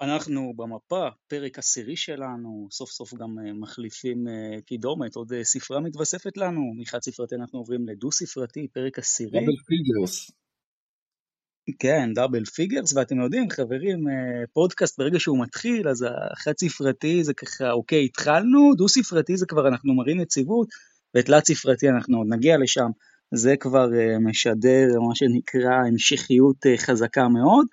אנחנו במפה, פרק עשירי שלנו, סוף סוף גם אה, מחליפים אה, קידומת, עוד אה, ספרה מתווספת לנו, מחד ספרתי אנחנו עוברים לדו ספרתי, פרק עשירי. דאבל פיגרס. כן, double figures, ואתם יודעים, חברים, פודקאסט ברגע שהוא מתחיל, אז החד ספרתי זה ככה, אוקיי, התחלנו, דו ספרתי זה כבר אנחנו מראים יציבות, ותלת ספרתי אנחנו עוד נגיע לשם, זה כבר משדר מה שנקרא המשכיות חזקה מאוד.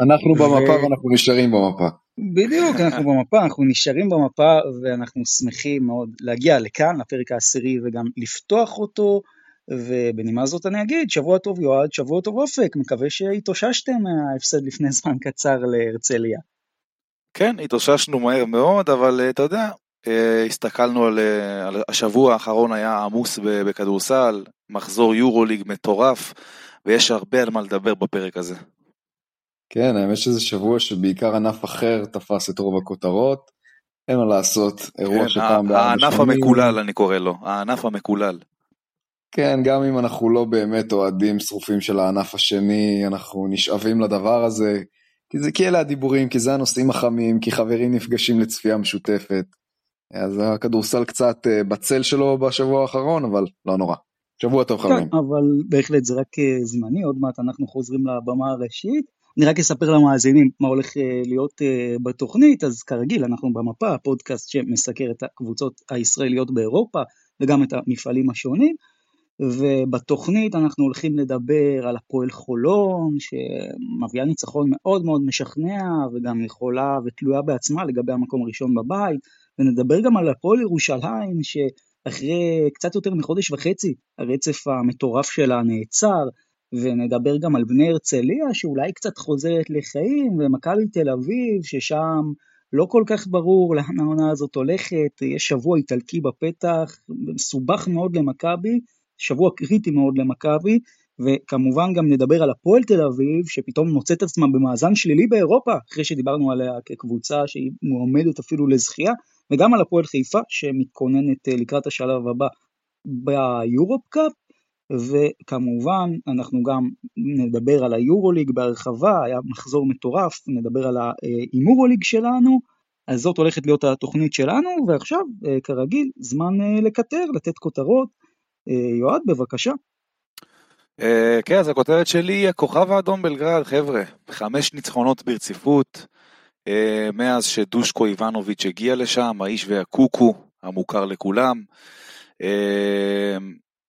אנחנו במפה ו... ואנחנו נשארים במפה. בדיוק, אנחנו במפה, אנחנו נשארים במפה ואנחנו שמחים מאוד להגיע לכאן, לפרק העשירי וגם לפתוח אותו. ובנימה זאת אני אגיד, שבוע טוב יועד, שבוע טוב אופק, מקווה שהתאוששתם מההפסד לפני זמן קצר להרצליה. כן, התאוששנו מהר מאוד, אבל אה, אתה יודע, אה, הסתכלנו על, אה, על השבוע האחרון היה עמוס בכדורסל, מחזור יורוליג מטורף, ויש הרבה על מה לדבר בפרק הזה. כן, האמת שזה שבוע שבעיקר ענף אחר תפס את רוב הכותרות. אין מה לעשות, אירוע כן, שפעם בארבע שנים. הענף המקולל אני קורא לו, הענף המקולל. כן, גם אם אנחנו לא באמת אוהדים שרופים של הענף השני, אנחנו נשאבים לדבר הזה, כי, זה, כי אלה הדיבורים, כי זה הנושאים החמים, כי חברים נפגשים לצפייה משותפת. אז הכדורסל קצת אה, בצל שלו בשבוע האחרון, אבל לא נורא. שבוע טוב כן, חברים. אבל בהחלט זה רק אה, זמני, עוד מעט אנחנו חוזרים לבמה הראשית. אני רק אספר למאזינים מה הולך אה, להיות אה, בתוכנית, אז כרגיל אנחנו במפה, הפודקאסט שמסקר את הקבוצות הישראליות באירופה וגם את המפעלים השונים, ובתוכנית אנחנו הולכים לדבר על הפועל חולון, שמביאה ניצחון מאוד מאוד משכנע וגם יכולה ותלויה בעצמה לגבי המקום הראשון בבית, ונדבר גם על הפועל ירושלים, שאחרי קצת יותר מחודש וחצי הרצף המטורף שלה נעצר, ונדבר גם על בני הרצליה שאולי קצת חוזרת לחיים, ומכבי תל אביב ששם לא כל כך ברור לאן העונה הזאת הולכת, יש שבוע איטלקי בפתח, מסובך מאוד למכבי, שבוע קריטי מאוד למכבי, וכמובן גם נדבר על הפועל תל אביב, שפתאום מוצאת עצמה במאזן שלילי באירופה, אחרי שדיברנו עליה כקבוצה שהיא מועמדת אפילו לזכייה, וגם על הפועל חיפה שמתכוננת אה, לקראת השלב הבא ביורופ קאפ, וכמובן אנחנו גם נדבר על היורוליג בהרחבה, היה מחזור מטורף, נדבר על ההימורוליג שלנו, אז זאת הולכת להיות התוכנית שלנו, ועכשיו אה, כרגיל זמן אה, לקטר, לתת כותרות. אה, יועד בבקשה. כן, אז הכותרת שלי היא הכוכב האדום בלגרד, חבר'ה, חמש ניצחונות ברציפות, מאז שדושקו איבנוביץ' הגיע לשם, האיש והקוקו המוכר לכולם.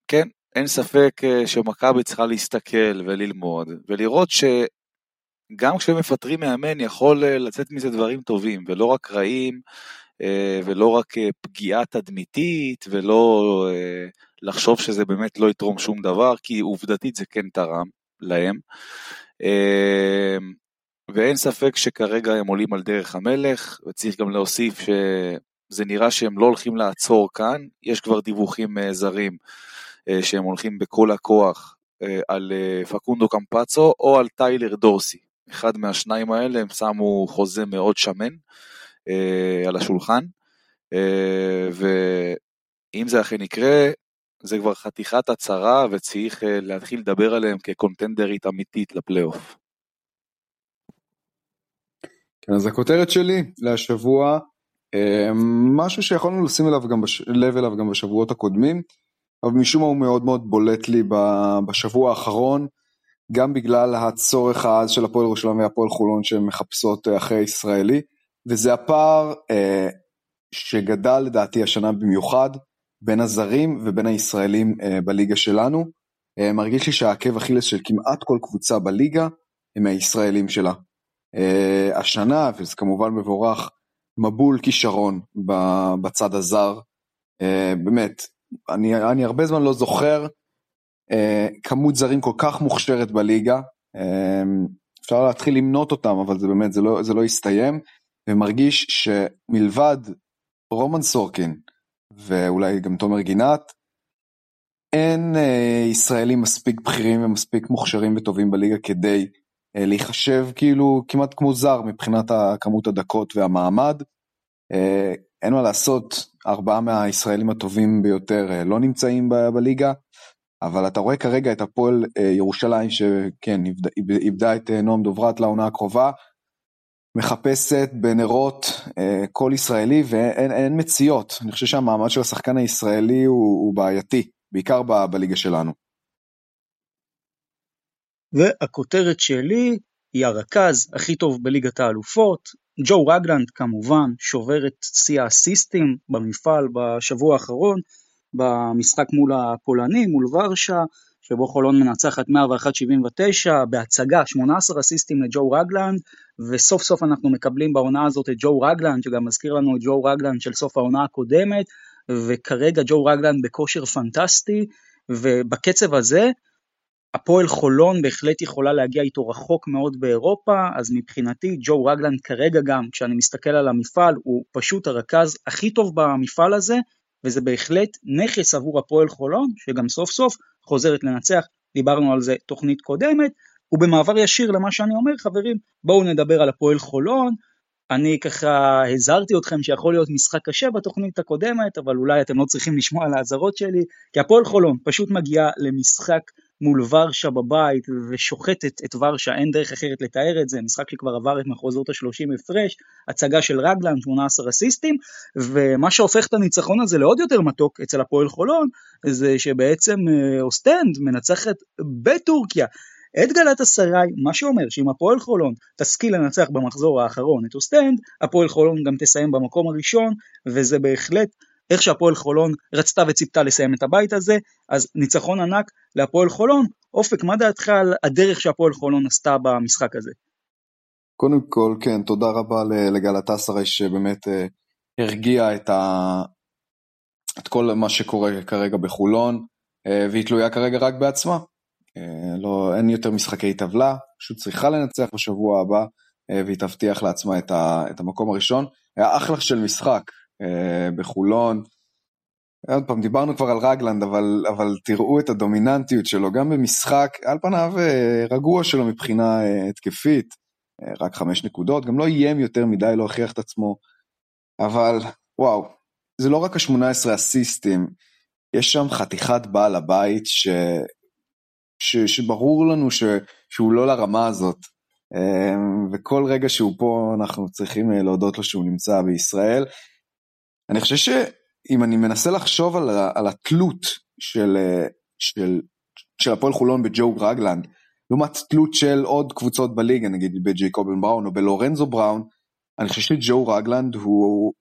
כן, אין ספק אה, שמכבי צריכה להסתכל וללמוד ולראות שגם כשמפטרים מאמן יכול אה, לצאת מזה דברים טובים ולא רק רעים אה, ולא רק פגיעה תדמיתית ולא לחשוב שזה באמת לא יתרום שום דבר כי עובדתית זה כן תרם להם. ואין ספק שכרגע הם עולים על דרך המלך וצריך גם להוסיף שזה נראה שהם לא הולכים לעצור כאן, יש כבר דיווחים זרים שהם הולכים בכל הכוח אה, על אה, פקונדו קמפצו או על טיילר דורסי. אחד מהשניים האלה הם שמו חוזה מאוד שמן על השולחן, ואם זה אכן יקרה, זה כבר חתיכת הצהרה וצריך להתחיל לדבר עליהם כקונטנדרית אמיתית לפלייאוף. כן, אז הכותרת שלי להשבוע, משהו שיכולנו לשים אליו גם בש... לב אליו גם בשבועות הקודמים, אבל משום מה הוא מאוד מאוד בולט לי בשבוע האחרון, גם בגלל הצורך העז של הפועל ירושלים והפועל חולון שהן מחפשות אה, אחרי ישראלי, וזה הפער אה, שגדל לדעתי השנה במיוחד בין הזרים ובין הישראלים אה, בליגה שלנו. אה, מרגיש לי שהעקב אכילס של כמעט כל קבוצה בליגה הם הישראלים שלה. אה, השנה, וזה כמובן מבורך, מבול כישרון בצד הזר. אה, באמת, אני, אני הרבה זמן לא זוכר אה, כמות זרים כל כך מוכשרת בליגה. אה, אפשר להתחיל למנות אותם, אבל זה באמת, זה לא, זה לא יסתיים. ומרגיש שמלבד רומן סורקין, ואולי גם תומר גינת, אין אה, ישראלים מספיק בכירים ומספיק מוכשרים וטובים בליגה כדי אה, להיחשב כאילו כמעט כמו זר מבחינת כמות הדקות והמעמד. אה, אין מה לעשות, ארבעה מהישראלים הטובים ביותר אה, לא נמצאים בליגה, אבל אתה רואה כרגע את הפועל אה, ירושלים שכן איבדה את אה, נועם דוברת לעונה הקרובה, מחפשת בנרות כל ישראלי ואין מציאות. אני חושב שהמעמד של השחקן הישראלי הוא, הוא בעייתי, בעיקר ב, בליגה שלנו. והכותרת שלי היא הרכז הכי טוב בליגת האלופות, ג'ו רגלנד כמובן שובר את שיא האסיסטים במפעל בשבוע האחרון, במשחק מול הפולנים, מול ורשה, שבו חולון מנצחת 101-79, בהצגה 18 אסיסטים לג'ו רגלנד, וסוף סוף אנחנו מקבלים בעונה הזאת את ג'ו רגלנד, שגם מזכיר לנו את ג'ו רגלנד של סוף העונה הקודמת, וכרגע ג'ו רגלנד בכושר פנטסטי, ובקצב הזה, הפועל חולון בהחלט יכולה להגיע איתו רחוק מאוד באירופה, אז מבחינתי ג'ו רגלנד כרגע גם, כשאני מסתכל על המפעל, הוא פשוט הרכז הכי טוב במפעל הזה, וזה בהחלט נכס עבור הפועל חולון, שגם סוף סוף חוזרת לנצח, דיברנו על זה תוכנית קודמת, ובמעבר ישיר למה שאני אומר, חברים, בואו נדבר על הפועל חולון, אני ככה הזהרתי אתכם שיכול להיות משחק קשה בתוכנית הקודמת, אבל אולי אתם לא צריכים לשמוע על האזהרות שלי, כי הפועל חולון פשוט מגיעה למשחק מול ורשה בבית ושוחטת את ורשה, אין דרך אחרת לתאר את זה, משחק שכבר עבר את מחוזות ה-30 הפרש, הצגה של רגלן, 18 אסיסטים, ומה שהופך את הניצחון הזה לעוד יותר מתוק אצל הפועל חולון, זה שבעצם אה, אוסטנד מנצחת בטורקיה. את גלאטסראיי, מה שאומר שאם הפועל חולון תשכיל לנצח במחזור האחרון את אוסטנד, הפועל חולון גם תסיים במקום הראשון, וזה בהחלט איך שהפועל חולון רצתה וציפתה לסיים את הבית הזה, אז ניצחון ענק להפועל חולון. אופק, מה דעתך על הדרך שהפועל חולון עשתה במשחק הזה? קודם כל, כן, תודה רבה לגלת אסרי שבאמת אה, הרגיע את, ה... את כל מה שקורה כרגע בחולון, אה, והיא תלויה כרגע רק בעצמה. אה, לא, אין יותר משחקי טבלה, פשוט צריכה לנצח בשבוע הבא, אה, והיא תבטיח לעצמה את, ה... את המקום הראשון. היה אחלה של משחק, בחולון. עוד פעם, דיברנו כבר על רגלנד, אבל, אבל תראו את הדומיננטיות שלו, גם במשחק, על פניו אה, רגוע שלו מבחינה אה, התקפית, רק חמש נקודות, גם לא איים יותר מדי, לא הוכיח את עצמו, אבל וואו, זה לא רק ה-18 אסיסטים, יש שם חתיכת בעל הבית ש... ש... שברור לנו ש... שהוא לא לרמה הזאת. וכל רגע שהוא פה אנחנו צריכים להודות לו שהוא נמצא בישראל. אני חושב שאם אני מנסה לחשוב על, על התלות של, של, של הפועל חולון בג'ו רגלנד, לעומת תלות של עוד קבוצות בליגה, נגיד בג'ייקובן בראון או בלורנזו בראון, אני חושב שג'ו רגלנד הוא,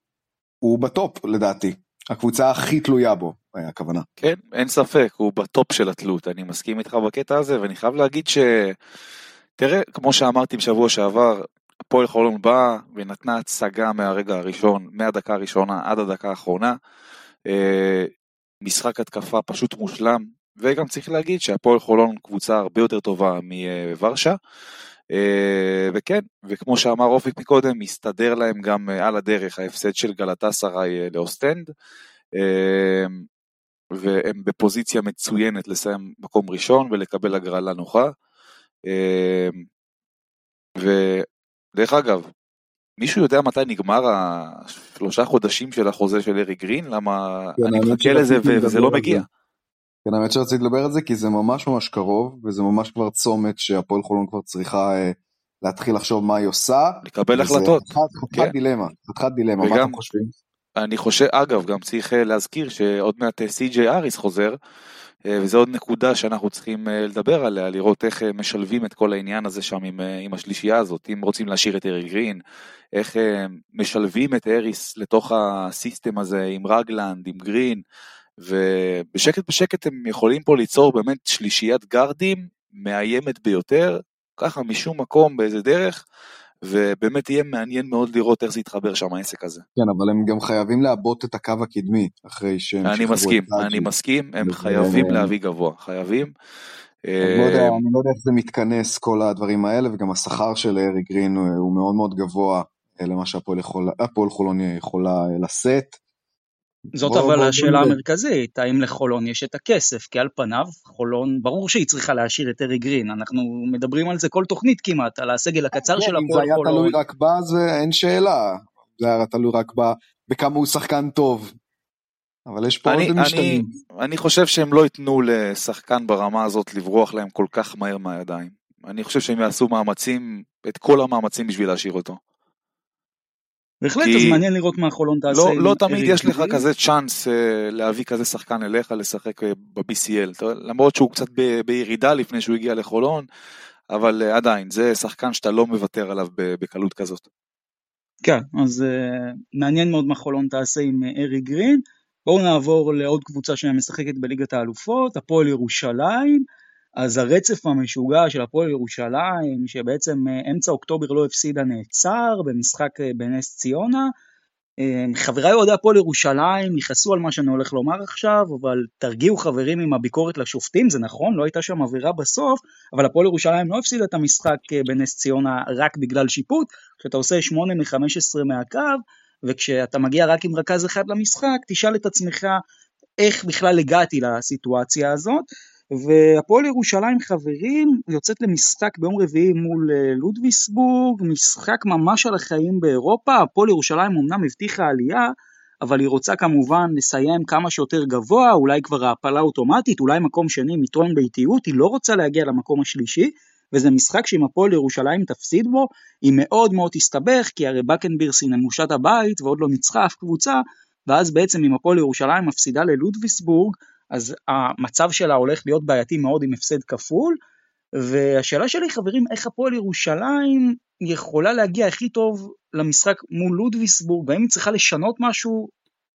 הוא בטופ לדעתי. הקבוצה הכי תלויה בו, הכוונה. כן, אין ספק, הוא בטופ של התלות, אני מסכים איתך בקטע הזה, ואני חייב להגיד ש... תראה, כמו שאמרתי בשבוע שעבר, הפועל חולון באה ונתנה הצגה מהרגע הראשון, מהדקה הראשונה עד הדקה האחרונה. אה, משחק התקפה פשוט מושלם, וגם צריך להגיד שהפועל חולון קבוצה הרבה יותר טובה מוורשה. אה, וכן, וכמו שאמר אופק מקודם, מסתדר להם גם אה, על הדרך ההפסד של גלאטסראיי לאוסטנד. והם בפוזיציה מצוינת לסיים מקום ראשון ולקבל הגרלה נוחה. דרך אגב, מישהו יודע מתי נגמר השלושה חודשים של החוזה של ארי גרין? למה כן, אני מחכה לזה וזה לא מגיע. כן, האמת שרציתי לדבר על זה כי זה ממש ממש קרוב, וזה ממש כבר צומת שהפועל חולון כבר צריכה אה, להתחיל לחשוב מה היא עושה. לקבל החלטות. חתיכת כן. דילמה, חתיכת דילמה, וגם, מה אתם חושבים? אני חושב, אגב, גם צריך אה, להזכיר שעוד מעט אה, סי.ג'יי אריס חוזר, וזו עוד נקודה שאנחנו צריכים אה, לדבר עליה, לראות איך אה, משלבים את כל העניין הזה שם עם, עם השלישייה הזאת, אם רוצים להשאיר את ארי גרין, איך משלבים את אריס לתוך הסיסטם הזה עם רגלנד, עם גרין, ובשקט בשקט הם יכולים פה ליצור באמת שלישיית גארדים מאיימת ביותר, ככה משום מקום באיזה דרך, ובאמת יהיה מעניין מאוד לראות איך זה יתחבר שם העסק הזה. כן, אבל הם גם חייבים לעבות את הקו הקדמי אחרי שהם אני מסכים, אני מסכים, הם חייבים להביא גבוה, חייבים. אני לא, יודע, אה, אני לא יודע איך זה מתכנס כל הדברים האלה, וגם השכר של ארי גרין הוא מאוד מאוד גבוה אה, למה שהפועל חולון יכולה לשאת. זאת בוא, אבל בוא, השאלה בוא המרכזית, האם לחולון יש את הכסף? כי על פניו, חולון, ברור שהיא צריכה להשאיר את ארי גרין, אנחנו מדברים על זה כל תוכנית כמעט, על הסגל הקצר של הפועל חולון. אם זה היה תלוי רק בה, זה אין שאלה. זה היה תלוי רק בה, בכמה הוא שחקן טוב. אבל יש פה אני, עוד משתנים. אני, אני חושב שהם לא ייתנו לשחקן ברמה הזאת לברוח להם כל כך מהר מהידיים. אני חושב שהם יעשו מאמצים, את כל המאמצים בשביל להשאיר אותו. בהחלט, כי... אז מעניין לראות מה חולון תעשה. לא, לא תמיד יש לך כזה צ'אנס אה, להביא כזה שחקן אליך לשחק אה, ב-BCL, למרות שהוא קצת ב- בירידה לפני שהוא הגיע לחולון, אבל אה, עדיין, זה שחקן שאתה לא מוותר עליו בקלות כזאת. כן, אז uh, מעניין מאוד מה חולון תעשה עם ארי גרין. בואו נעבור לעוד קבוצה שמשחקת בליגת האלופות, הפועל ירושלים. אז הרצף המשוגע של הפועל ירושלים, שבעצם אה, אמצע אוקטובר לא הפסידה, נעצר במשחק אה, בנס ציונה. אה, חבריי אוהדי הפועל ירושלים יכעסו על מה שאני הולך לומר עכשיו, אבל תרגיעו חברים עם הביקורת לשופטים, זה נכון, לא הייתה שם עבירה בסוף, אבל הפועל ירושלים לא הפסידה את המשחק בנס ציונה רק בגלל שיפוט, כשאתה עושה 8 מ-15 מהקו, וכשאתה מגיע רק עם רכז אחד למשחק, תשאל את עצמך איך בכלל הגעתי לסיטואציה הזאת. והפועל ירושלים חברים יוצאת למשחק ביום רביעי מול אה, לודוויסבורג, משחק ממש על החיים באירופה, הפועל ירושלים אמנם הבטיחה עלייה, אבל היא רוצה כמובן לסיים כמה שיותר גבוה, אולי כבר העפלה אוטומטית, אולי מקום שני מתרון באיטיות, היא לא רוצה להגיע למקום השלישי, וזה משחק שאם הפועל ירושלים תפסיד בו, היא מאוד מאוד תסתבך, כי הרי בקנבירס היא נמושת הבית ועוד לא ניצחה אף קבוצה, ואז בעצם אם הפועל ירושלים מפסידה ללודוויסבורג, אז המצב שלה הולך להיות בעייתי מאוד עם הפסד כפול, והשאלה שלי חברים, איך הפועל ירושלים יכולה להגיע הכי טוב למשחק מול לודוויסבורג, והאם היא צריכה לשנות משהו,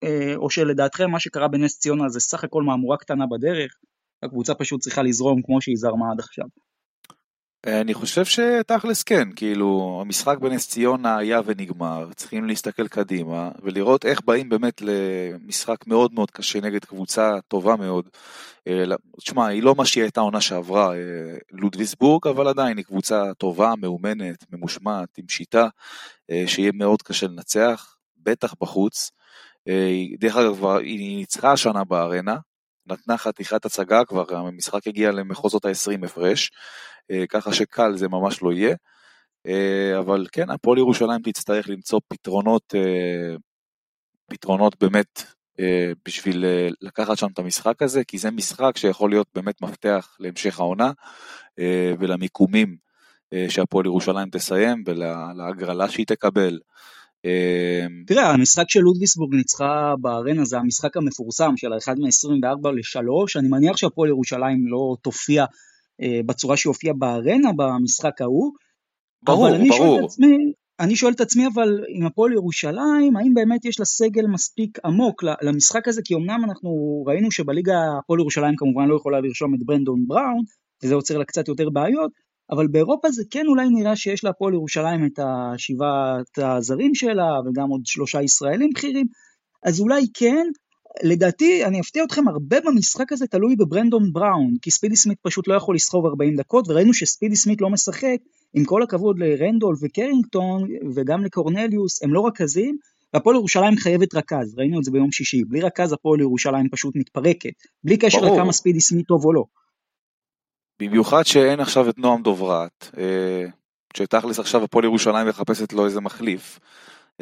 אה, או שלדעתכם מה שקרה בנס ציונה זה סך הכל מהמורה קטנה בדרך, הקבוצה פשוט צריכה לזרום כמו שהיא זרמה עד עכשיו. אני חושב שתכלס כן, כאילו, המשחק בנס ציונה היה ונגמר, צריכים להסתכל קדימה ולראות איך באים באמת למשחק מאוד מאוד קשה נגד קבוצה טובה מאוד. אה, תשמע, היא לא מה שהיא הייתה עונה שעברה, אה, לודוויסבורג, אבל עדיין היא קבוצה טובה, מאומנת, ממושמעת, עם שיטה, אה, שיהיה מאוד קשה לנצח, בטח בחוץ. דרך אגב, היא ניצחה השנה בארנה, נתנה חתיכת הצגה, כבר המשחק הגיע למחוזות ה-20 הפרש. אה, ככה שקל זה ממש לא יהיה. אה, אבל כן, הפועל ירושלים תצטרך למצוא פתרונות, אה, פתרונות באמת בשביל לקחת שם את המשחק הזה, כי זה משחק שיכול להיות באמת מפתח להמשך העונה ולמיקומים שהפועל ירושלים תסיים ולהגרלה שהיא תקבל. תראה, המשחק של לודוויסבורג ניצחה בארנה זה המשחק המפורסם של ה-1 מ-24 ל-3, אני מניח שהפועל ירושלים לא תופיע בצורה שהופיע בארנה במשחק ההוא. ברור, אבל אני ברור. שואל את עצמי, אני שואל את עצמי אבל עם הפועל ירושלים, האם באמת יש לה סגל מספיק עמוק למשחק הזה, כי אמנם אנחנו ראינו שבליגה הפועל ירושלים כמובן לא יכולה לרשום את ברנדון בראון, וזה יוצר לה קצת יותר בעיות, אבל באירופה זה כן אולי נראה שיש להפועל ירושלים את השבעת הזרים שלה, וגם עוד שלושה ישראלים בכירים, אז אולי כן, לדעתי, אני אפתיע אתכם, הרבה במשחק הזה תלוי בברנדון בראון, כי ספידי סמית פשוט לא יכול לסחוב 40 דקות, וראינו שספידי סמית לא משחק, עם כל הכבוד לרנדול וקרינגטון, וגם לקורנליוס, הם לא רכזים, והפועל ירושלים חייבת רכז, ראינו את זה ביום שישי, בלי רכז הפועל ירושלים פשוט מתפרקת, בלי קשר ברור. לכמה ספידי סמית טוב או לא. במיוחד שאין עכשיו את נועם דוברת, אה, שתכלס עכשיו הפועל ירושלים מחפשת לו איזה מחליף.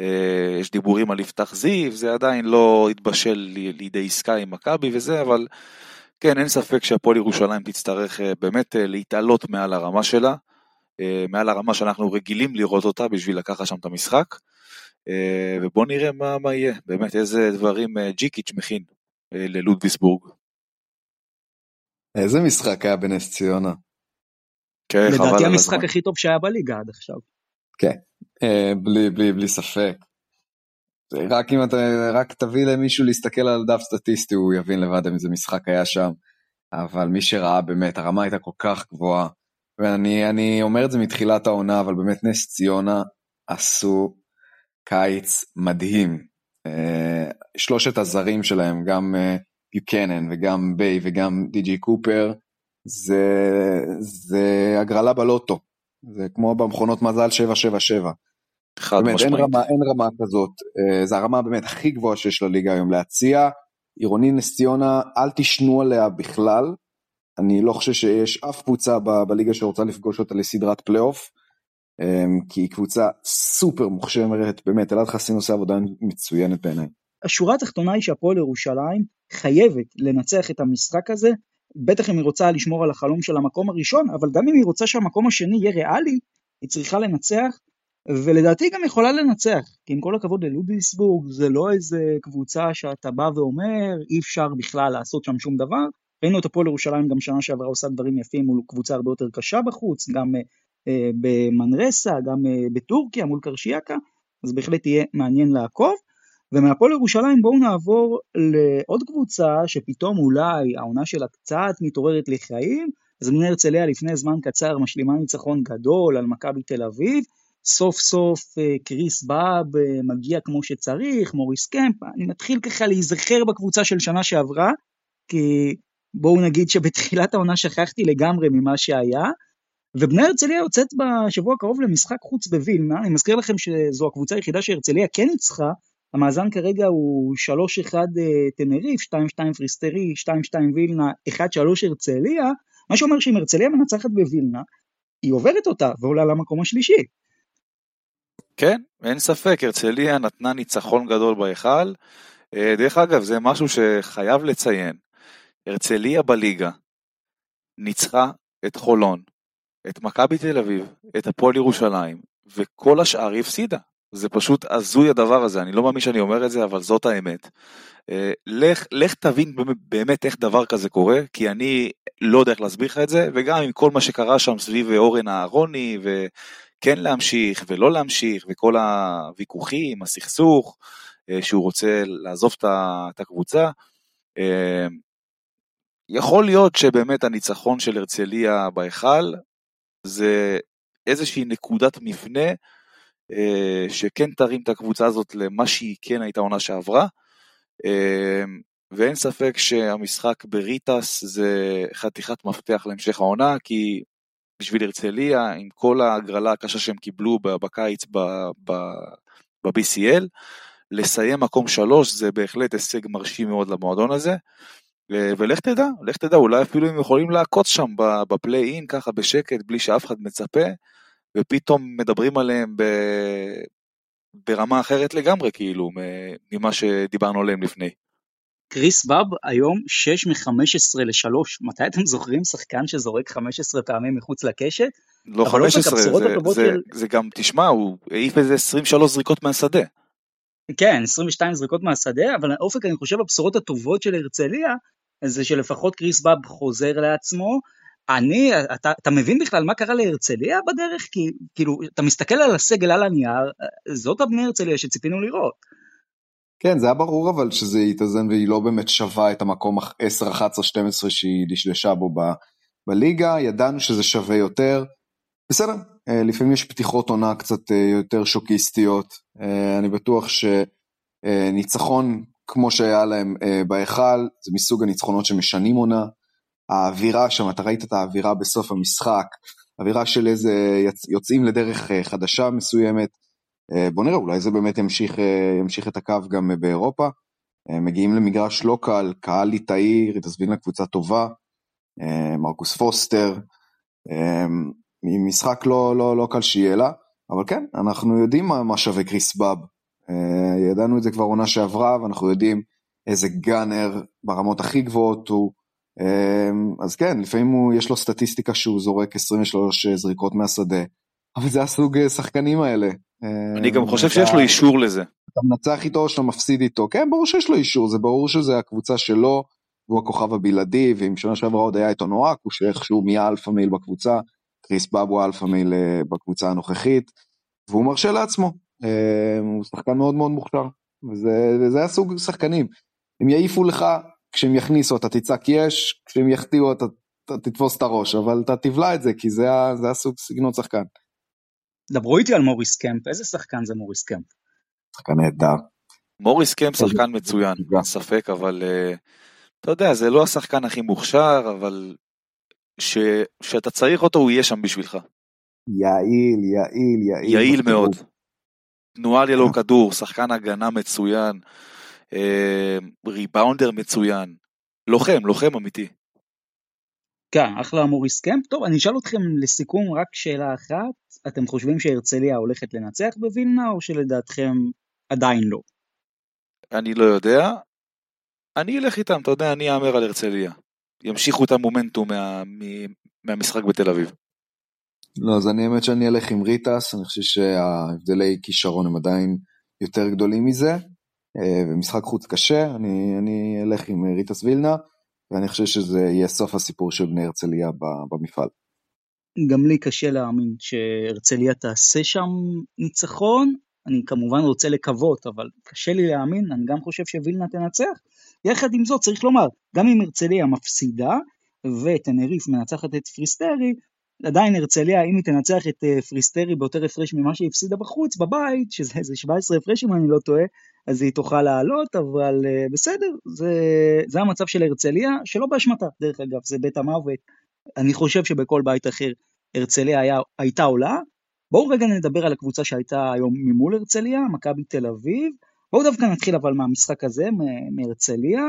אה, יש דיבורים על יפתח זיו, זה עדיין לא התבשל לידי עסקה עם מכבי וזה, אבל כן, אין ספק שהפועל ירושלים תצטרך אה, באמת אה, להתעלות מעל הרמה שלה, מעל הרמה שאנחנו רגילים לראות אותה בשביל לקחת שם את המשחק, ובואו נראה מה, מה יהיה, באמת איזה דברים ג'יקיץ' מכין ללודוויסבורג. איזה משחק היה בנס ציונה? כן, לדעתי המשחק הכי טוב שהיה בליגה עד עכשיו. כן, בלי, בלי, בלי ספק. רק אם אתה, רק תביא למישהו להסתכל על דף סטטיסטי, הוא יבין לבד אם איזה משחק היה שם. אבל מי שראה באמת, הרמה הייתה כל כך גבוהה. ואני אומר את זה מתחילת העונה, אבל באמת נס ציונה עשו קיץ מדהים. אה, שלושת הזרים שלהם, גם אה, וגם ביי וגם די.ג'י קופר, זה, זה הגרלה בלוטו. זה כמו במכונות מזל 777. חד באמת, משמעית. אין רמה, אין רמה כזאת, אה, זה הרמה באמת הכי גבוהה שיש לליגה היום להציע. עירוני נס ציונה, אל תישנו עליה בכלל. אני לא חושב שיש אף קבוצה ב- בליגה שרוצה לפגוש אותה לסדרת פלייאוף, אמ, כי היא קבוצה סופר מוכשרת, באמת, אלעד חסין עושה עבודה מצוינת בעיניי. השורה התחתונה היא שהפועל ירושלים חייבת לנצח את המשחק הזה, בטח אם היא רוצה לשמור על החלום של המקום הראשון, אבל גם אם היא רוצה שהמקום השני יהיה ריאלי, היא צריכה לנצח ולדעתי גם יכולה לנצח, כי עם כל הכבוד ללודיסבורג, זה לא איזה קבוצה שאתה בא ואומר, אי אפשר בכלל לעשות שם שום דבר. ראינו את הפועל ירושלים גם שנה שעברה עושה דברים יפים מול קבוצה הרבה יותר קשה בחוץ, גם אה, במנרסה, גם אה, בטורקיה מול קרשיאקה, אז בהחלט יהיה מעניין לעקוב. ומהפועל ירושלים בואו נעבור לעוד קבוצה שפתאום אולי העונה שלה קצת מתעוררת לחיים, אז בני הרצליה לפני זמן קצר משלימה ניצחון גדול על מכבי תל אביב, סוף סוף אה, קריס באב מגיע כמו שצריך, מוריס קמפ, אני מתחיל ככה להיזכר בקבוצה של שנה שעברה, כי בואו נגיד שבתחילת העונה שכחתי לגמרי ממה שהיה, ובני הרצליה יוצאת בשבוע הקרוב למשחק חוץ בווילנה, אני מזכיר לכם שזו הקבוצה היחידה שהרצליה כן ניצחה, המאזן כרגע הוא 3-1 אה, תנריף, 2-2 פריסטרי, 2-2 וילנה, 1-3 הרצליה, מה שאומר שאם הרצליה מנצחת בווילנה, היא עוברת אותה ועולה למקום השלישי. כן, אין ספק, הרצליה נתנה ניצחון גדול בהיכל. אה, דרך אגב, זה משהו שחייב לציין. הרצליה בליגה ניצחה את חולון, את מכבי תל אביב, את הפועל ירושלים, וכל השאר היא הפסידה. זה פשוט הזוי הדבר הזה, אני לא מאמין שאני אומר את זה, אבל זאת האמת. אה, לך, לך תבין באמת איך דבר כזה קורה, כי אני לא יודע איך להסביר לך את זה, וגם עם כל מה שקרה שם סביב אורן אהרוני, וכן להמשיך ולא להמשיך, וכל הוויכוחים, הסכסוך, אה, שהוא רוצה לעזוב את הקבוצה. אה, יכול להיות שבאמת הניצחון של הרצליה בהיכל זה איזושהי נקודת מפנה אה, שכן תרים את הקבוצה הזאת למה שהיא כן הייתה עונה שעברה. ואין ספק שהמשחק בריטס זה חתיכת מפתח להמשך העונה, כי בשביל הרצליה, עם כל ההגרלה הקשה שהם קיבלו בקיץ ב-BCL, לסיים מקום שלוש זה בהחלט הישג מרשים מאוד למועדון הזה. ולך תדע, לך תדע, אולי אפילו הם יכולים לעקוץ שם בפליי אין ככה בשקט, בלי שאף אחד מצפה, ופתאום מדברים עליהם ב... ברמה אחרת לגמרי, כאילו, ממה שדיברנו עליהם לפני. קריס באב היום 6 מ-15 ל-3, מתי אתם זוכרים שחקן שזורק 15 פעמים מחוץ לקשת? לא 15, זה, זה, זה, זה גם, תשמע, הוא העיף איזה 23 זריקות מהשדה. כן, 22 זריקות מהשדה, אבל אופק, אני חושב, הבשורות הטובות של הרצליה, זה שלפחות קריס באב חוזר לעצמו, אני, אתה, אתה מבין בכלל מה קרה להרצליה בדרך? כי כאילו, אתה מסתכל על הסגל על הנייר, זאת הבני הרצליה שציפינו לראות. כן, זה היה ברור אבל שזה יתאזן והיא לא באמת שווה את המקום 10, 11, 12 שהיא דשדשה בו ב, בליגה, ידענו שזה שווה יותר. בסדר, אה, לפעמים יש פתיחות עונה קצת אה, יותר שוקיסטיות, אה, אני בטוח שניצחון כמו שהיה להם בהיכל, זה מסוג הניצחונות שמשנים עונה. האווירה שם, אתה ראית את האווירה בסוף המשחק, אווירה של איזה יוצאים לדרך חדשה מסוימת. אה, בוא נראה, אולי זה באמת ימשיך, אה, ימשיך את הקו גם באירופה. מגיעים למגרש לא קל, קהל ליטאי, ריטס קבוצה טובה, מרקוס פוסטר, משחק לא, לא, לא קל שיהיה לה, אבל כן, אנחנו יודעים מה, מה שווה קריס באב. ידענו את זה כבר עונה שעברה, ואנחנו יודעים איזה גאנר ברמות הכי גבוהות הוא, אז כן, לפעמים הוא, יש לו סטטיסטיקה שהוא זורק 23 זריקות מהשדה, אבל זה הסוג אה, שחקנים האלה. אני גם חושב שיש לו אישור לזה. אתה מנצח איתו או שאתה מפסיד איתו, כן, ברור שיש לו אישור, זה ברור שזה הקבוצה שלו, הוא הכוכב הבלעדי, ואם שנה שעברה עוד היה את אונואקו שאיכשהו נהיה alpha male בקבוצה, כריס באב הוא alpha male אה, בקבוצה הנוכחית, והוא מרשה לעצמו, אמ, הוא שחקן מאוד מאוד מוכשר, וזה, וזה הסוג שחקנים. הם יעיפו לך כשהם יכניסו אתה תצעק יש, כשהם יחטיאו אתה, אתה תתפוס את הראש, אבל אתה תבלע את זה, כי זה, זה הסוג סגנון שחקן. דברו איתי על מוריס קמפ, איזה שחקן זה מוריס קמפ? שחקן נהדר. מוריס קמפ שחקן מצוין, אין ספק, אבל uh, אתה יודע, זה לא השחקן הכי מוכשר, אבל כשאתה צריך אותו הוא יהיה שם בשבילך. יעיל, יעיל, יעיל. יעיל מאוד. תנועה ללא כדור, שחקן הגנה מצוין. אה, ריבאונדר מצוין, לוחם, לוחם אמיתי. כן, אחלה מוריס קמפ. טוב, אני אשאל אתכם לסיכום רק שאלה אחת, אתם חושבים שהרצליה הולכת לנצח בווילנה, או שלדעתכם עדיין לא? אני לא יודע. אני אלך איתם, אתה יודע, אני אאמר על הרצליה. ימשיכו את המומנטום מה, מהמשחק בתל אביב. לא, אז אני האמת שאני אלך עם ריטס, אני חושב שההבדלי כישרון הם עדיין יותר גדולים מזה. במשחק חוץ קשה, אני, אני אלך עם ריטס וילנה, ואני חושב שזה יהיה סוף הסיפור של בני הרצליה במפעל. גם לי קשה להאמין שהרצליה תעשה שם ניצחון, אני כמובן רוצה לקוות, אבל קשה לי להאמין, אני גם חושב שווילנה תנצח. יחד עם זאת, צריך לומר, גם אם הרצליה מפסידה, וטנריף מנצחת את פריסטרי, עדיין הרצליה, אם היא תנצח את אה, פריסטרי ביותר הפרש ממה שהיא הפסידה בחוץ, בבית, שזה איזה 17 הפרש אם אני לא טועה, אז היא תוכל לעלות, אבל אה, בסדר, זה, זה המצב של הרצליה, שלא באשמתה, דרך אגב, זה בית המוות. אני חושב שבכל בית אחר הרצליה היה, הייתה עולה. בואו רגע נדבר על הקבוצה שהייתה היום ממול הרצליה, מכבי תל אביב. בואו דווקא נתחיל אבל מהמשחק הזה, מהרצליה.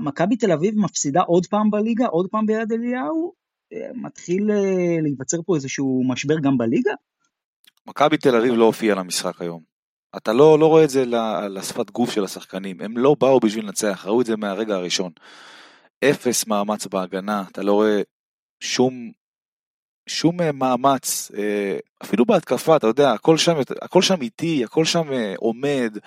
מכבי תל אביב מפסידה עוד פעם בליגה, עוד פעם ביד אליהו, אה, מתחיל אה, להיווצר פה איזשהו משבר גם בליגה? מכבי תל אביב לא הופיע למשחק היום. אתה לא, לא רואה את זה לשפת גוף של השחקנים, הם לא באו בשביל לנצח, ראו את זה מהרגע הראשון. אפס מאמץ בהגנה, אתה לא רואה שום, שום אה, מאמץ, אפילו בהתקפה, אתה יודע, הכל שם, הכל שם איטי, הכל שם עומד,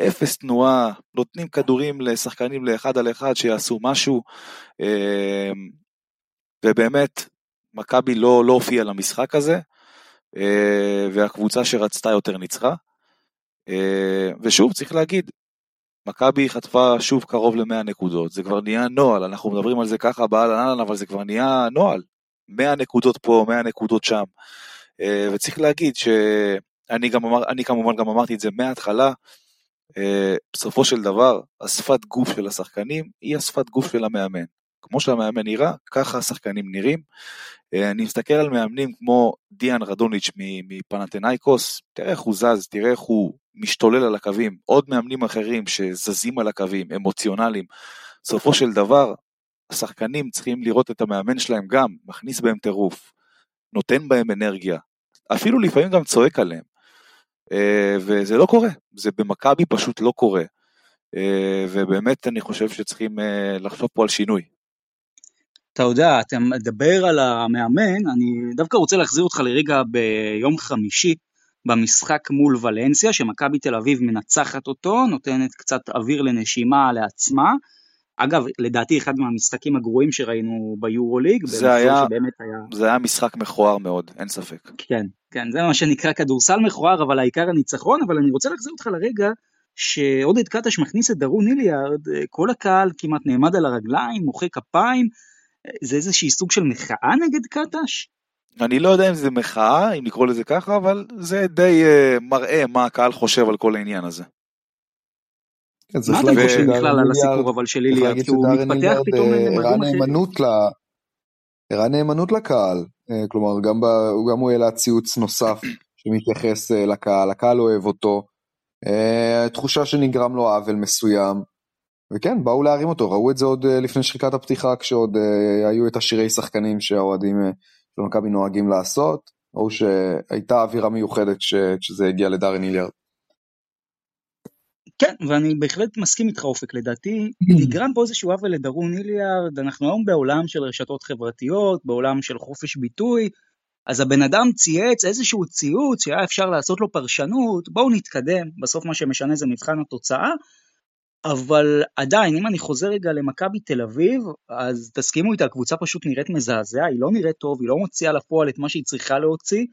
אפס תנועה, נותנים כדורים לשחקנים לאחד על אחד שיעשו משהו. ובאמת, מכבי לא, לא הופיעה למשחק הזה, אה, והקבוצה שרצתה יותר ניצחה. אה, ושוב, צריך להגיד, מכבי חטפה שוב קרוב ל-100 נקודות, זה כבר נהיה נוהל, אנחנו מדברים על זה ככה באהלן אבל זה כבר נהיה נוהל. 100 נקודות פה, 100 נקודות שם. אה, וצריך להגיד שאני גם אמר, אני כמובן גם אמרתי את זה מההתחלה, בסופו של דבר, השפת גוף של השחקנים היא השפת גוף של המאמן. כמו שהמאמן נראה, ככה השחקנים נראים. אה, אני מסתכל על מאמנים כמו דיאן רדוניץ' מפנתנאיקוס, תראה איך הוא זז, תראה איך הוא משתולל על הקווים, עוד מאמנים אחרים שזזים על הקווים, אמוציונליים. בסופו של דבר, השחקנים צריכים לראות את המאמן שלהם גם, מכניס בהם טירוף, נותן בהם אנרגיה, אפילו לפעמים גם צועק עליהם. אה, וזה לא קורה, זה במכבי פשוט לא קורה. אה, ובאמת אני חושב שצריכים לחשוב פה על שינוי. אתה יודע, אתה מדבר על המאמן, אני דווקא רוצה להחזיר אותך לרגע ביום חמישי במשחק מול ולנסיה, שמכבי תל אביב מנצחת אותו, נותנת קצת אוויר לנשימה לעצמה. אגב, לדעתי אחד מהמשחקים הגרועים שראינו ביורוליג, זה היה, היה... זה היה משחק מכוער מאוד, אין ספק. כן, כן, זה מה שנקרא כדורסל מכוער, אבל העיקר הניצחון, אבל אני רוצה להחזיר אותך לרגע שעודד קטש מכניס את דרון איליארד, כל הקהל כמעט נעמד על הרגליים, מוחא כפיים, זה איזושהי סוג של מחאה נגד קטש? אני לא יודע אם זה מחאה, אם לקרוא לזה ככה, אבל זה די uh, מראה מה הקהל חושב על כל העניין הזה. כן, מה אתם חושבים בכלל על הסיפור אבל של איליארד? כי הוא מתפתח פתאום למדעים אחרים. הראה נאמנות לקהל, אה, כלומר גם, ב, גם הוא העלה ציוץ נוסף שמתייחס אה, לקהל, הקהל אוהב אותו, תחושה שנגרם לו עוול מסוים, וכן, באו להרים אותו, ראו את זה עוד אה, לפני שחיקת הפתיחה, כשעוד uh, היו את השירי שחקנים שהאוהדים uh, של מכבי נוהגים לעשות, ראו שהייתה אווירה מיוחדת כשזה הגיע לדארן היליארד. כן, ואני בהחלט מסכים איתך אופק, לדעתי נגרם פה איזשהו עוול לדרון היליארד, אנחנו היום בעולם של רשתות חברתיות, בעולם של חופש ביטוי, אז הבן אדם צייץ איזשהו ציוץ שהיה אפשר לעשות לו פרשנות, בואו נתקדם, בסוף מה שמשנה זה מבחן התוצאה, אבל עדיין, אם אני חוזר רגע למכבי תל אביב, אז תסכימו איתה, הקבוצה פשוט נראית מזעזע, היא לא נראית טוב, היא לא מוציאה לפועל את מה שהיא צריכה להוציא,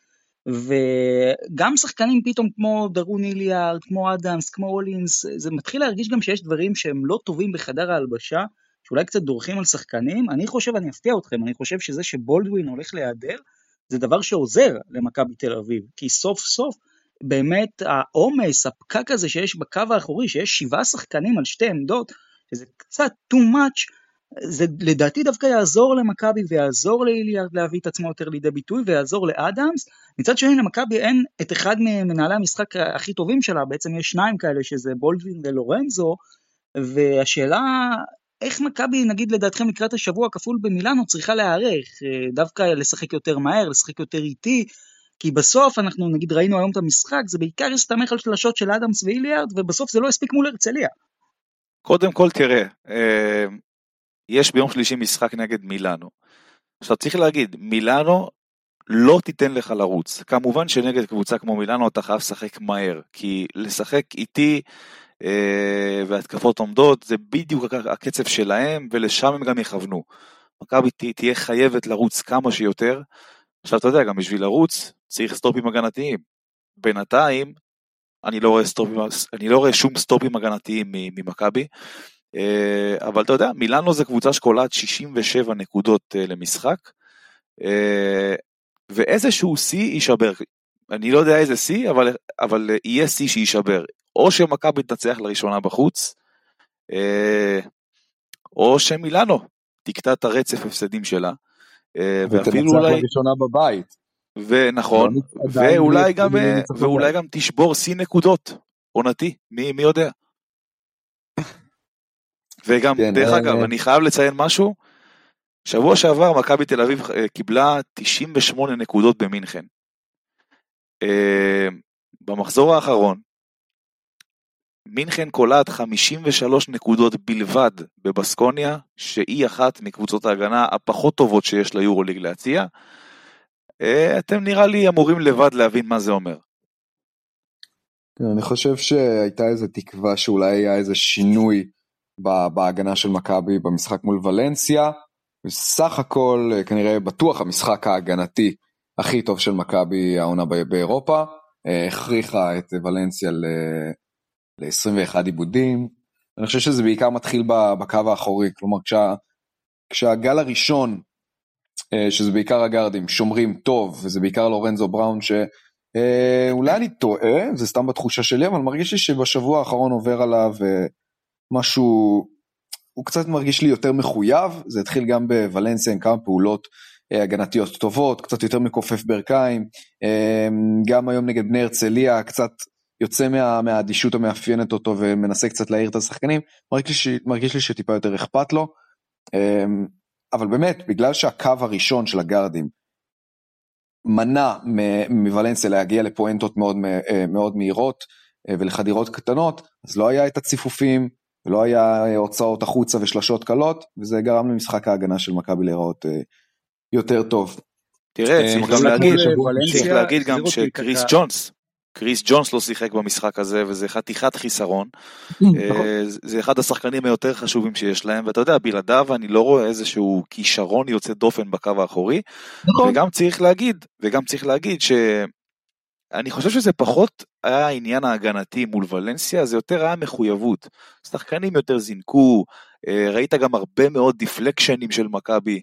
וגם שחקנים פתאום כמו דרון איליארד, כמו אדמס, כמו אולינס, זה מתחיל להרגיש גם שיש דברים שהם לא טובים בחדר ההלבשה, שאולי קצת דורכים על שחקנים. אני חושב, אני אפתיע אתכם, אני חושב שזה שבולדווין הולך להיעדר, זה דבר שעוזר למכבי תל אביב, כי סוף סוף באמת העומס, הפקק הזה שיש בקו האחורי, שיש שבעה שחקנים על שתי עמדות, שזה קצת too much, זה לדעתי דווקא יעזור למכבי ויעזור לאיליארד להביא את עצמו יותר לידי ביטוי ויעזור לאדמס. מצד שני למכבי אין את אחד ממנהלי המשחק הכי טובים שלה, בעצם יש שניים כאלה שזה בולדווין ולורנזו, והשאלה איך מכבי נגיד לדעתכם לקראת השבוע הכפול במילאנו צריכה להיערך, דווקא לשחק יותר מהר, לשחק יותר איטי, כי בסוף אנחנו נגיד ראינו היום את המשחק, זה בעיקר הסתמך על שלשות של אדמס ואיליארד, ובסוף זה לא הספיק מול הרצליה. קודם כל תראה, אה, יש ביום שלישי משחק נגד מילאנו. עכשיו צריך להגיד, מילאנו לא תיתן לך לרוץ. כמובן שנגד קבוצה כמו מילאנו אתה חייב לשחק מהר, כי לשחק איתי אה, והתקפות עומדות זה בדיוק הקצב שלהם ולשם הם גם יכוונו. מכבי תהיה חייבת לרוץ כמה שיותר. עכשיו אתה יודע, גם בשביל לרוץ צריך סטופים הגנתיים. בינתיים אני לא רואה, סטופים, אני לא רואה שום סטופים הגנתיים ממכבי. אה, אבל אתה יודע, מילאנו זה קבוצה שקולעת 67 נקודות אה, למשחק. ואיזשהו שיא יישבר. אני לא יודע איזה שיא, אבל, אבל יהיה שיא שיישבר. או שמכבי תנצח לראשונה בחוץ, אה, או שמילאנו תקטע את הרצף הפסדים שלה. אה, ואפילו אולי... לראשונה בבית. ונכון, ואולי גם, אה, ואולי גם תשבור שיא נקודות עונתי, מי, מי יודע. וגם, כן, דרך אגב, אני חייב לציין משהו, שבוע שעבר מכבי תל אביב קיבלה 98 נקודות במינכן. במחזור האחרון, מינכן קולעת 53 נקודות בלבד בבסקוניה, שהיא אחת מקבוצות ההגנה הפחות טובות שיש ליורוליג להציע. אה, אתם נראה לי אמורים לבד להבין מה זה אומר. כן, אני חושב שהייתה איזו תקווה שאולי היה איזה שינוי בהגנה של מכבי במשחק מול ולנסיה. בסך הכל אה, כנראה בטוח המשחק ההגנתי הכי טוב של מכבי העונה באירופה. אה, הכריחה את ולנסיה ל-21 עיבודים. אני חושב שזה בעיקר מתחיל בקו האחורי, כלומר כשה, כשהגל הראשון, שזה בעיקר הגארדים, שומרים טוב, וזה בעיקר לורנזו בראון, שאולי אה, אני טועה, זה סתם בתחושה שלי, אבל מרגיש לי שבשבוע האחרון עובר עליו אה, משהו, הוא קצת מרגיש לי יותר מחויב, זה התחיל גם בוולנסיה עם כמה פעולות הגנתיות טובות, קצת יותר מכופף ברכיים, גם היום נגד בני הרצליה, קצת יוצא מה, מהאדישות המאפיינת אותו ומנסה קצת להעיר את השחקנים, מרגיש לי, מרגיש לי שטיפה יותר אכפת לו. אבל באמת, בגלל שהקו הראשון של הגארדים מנע מוולנסיה להגיע לפואנטות מאוד, אה, מאוד מהירות אה, ולחדירות קטנות, אז לא היה את הציפופים, ולא היה הוצאות החוצה ושלשות קלות, וזה גרם למשחק ההגנה של מכבי להיראות אה, יותר טוב. תראה, צריך גם להגיד, צריך להגיד גם שקריס ג'ונס, קריס ג'ונס לא שיחק במשחק הזה וזה חתיכת חיסרון. נכון. אה, זה אחד השחקנים היותר חשובים שיש להם ואתה יודע בלעדיו אני לא רואה איזשהו כישרון יוצא דופן בקו האחורי. נכון. וגם צריך להגיד וגם צריך להגיד שאני חושב שזה פחות היה העניין ההגנתי מול ולנסיה זה יותר היה מחויבות. שחקנים יותר זינקו אה, ראית גם הרבה מאוד דיפלקשנים של מכבי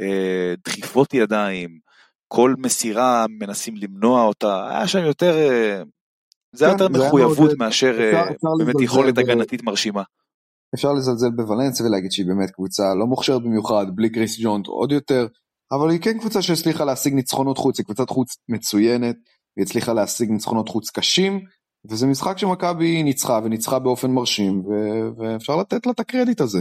אה, דחיפות ידיים. כל מסירה מנסים למנוע אותה, היה שם יותר, אה, זה היה כן, יותר מחויבות מאשר אה, באמת יכולת הגנתית מרשימה. אפשר לזלזל בוולנסיה ולהגיד שהיא באמת קבוצה לא מוכשרת במיוחד, בלי קריס ג'ונט עוד יותר, אבל היא כן קבוצה שהצליחה להשיג ניצחונות חוץ, היא קבוצת חוץ מצוינת, היא הצליחה להשיג ניצחונות חוץ קשים, וזה משחק שמכבי ניצחה וניצחה באופן מרשים, ואפשר לתת לה את הקרדיט הזה.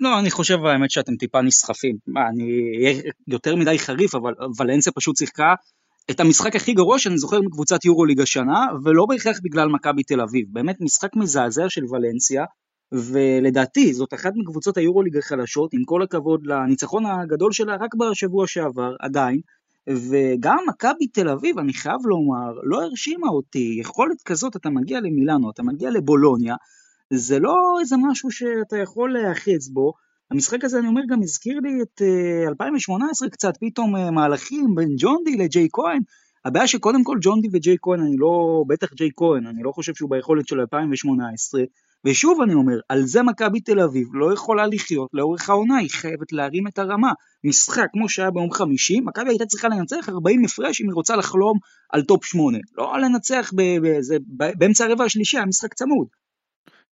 לא, אני חושב האמת שאתם טיפה נסחפים. מה, אני אהיה יותר מדי חריף, אבל ולנסיה פשוט שיחקה את המשחק הכי גרוע שאני זוכר מקבוצת יורוליג השנה, ולא בהכרח בגלל מכבי תל אביב. באמת משחק מזעזע של ולנסיה, ולדעתי זאת אחת מקבוצות היורוליג החלשות, עם כל הכבוד לניצחון הגדול שלה רק בשבוע שעבר, עדיין. וגם מכבי תל אביב, אני חייב לומר, לא הרשימה אותי. יכולת כזאת, אתה מגיע למילאנו, אתה מגיע לבולוניה, זה לא איזה משהו שאתה יכול להאחז בו. המשחק הזה, אני אומר, גם הזכיר לי את uh, אה, 2018 קצת, פתאום uh, מהלכים בין ג'ון די לג'יי כהן. הבעיה שקודם כל ג'ון די וג'יי כהן, אני לא, בטח ג'יי כהן, אני לא חושב שהוא ביכולת של 2018. ושוב אני אומר, על זה מכבי תל אביב לא יכולה לחיות לאורך העונה, היא חייבת להרים את הרמה. משחק כמו שהיה ביום חמישי, מכבי הייתה צריכה לנצח 40 הפרש אם היא רוצה לחלום על טופ 8. לא לנצח באמצע הרבע השלישי, היה משחק צמוד.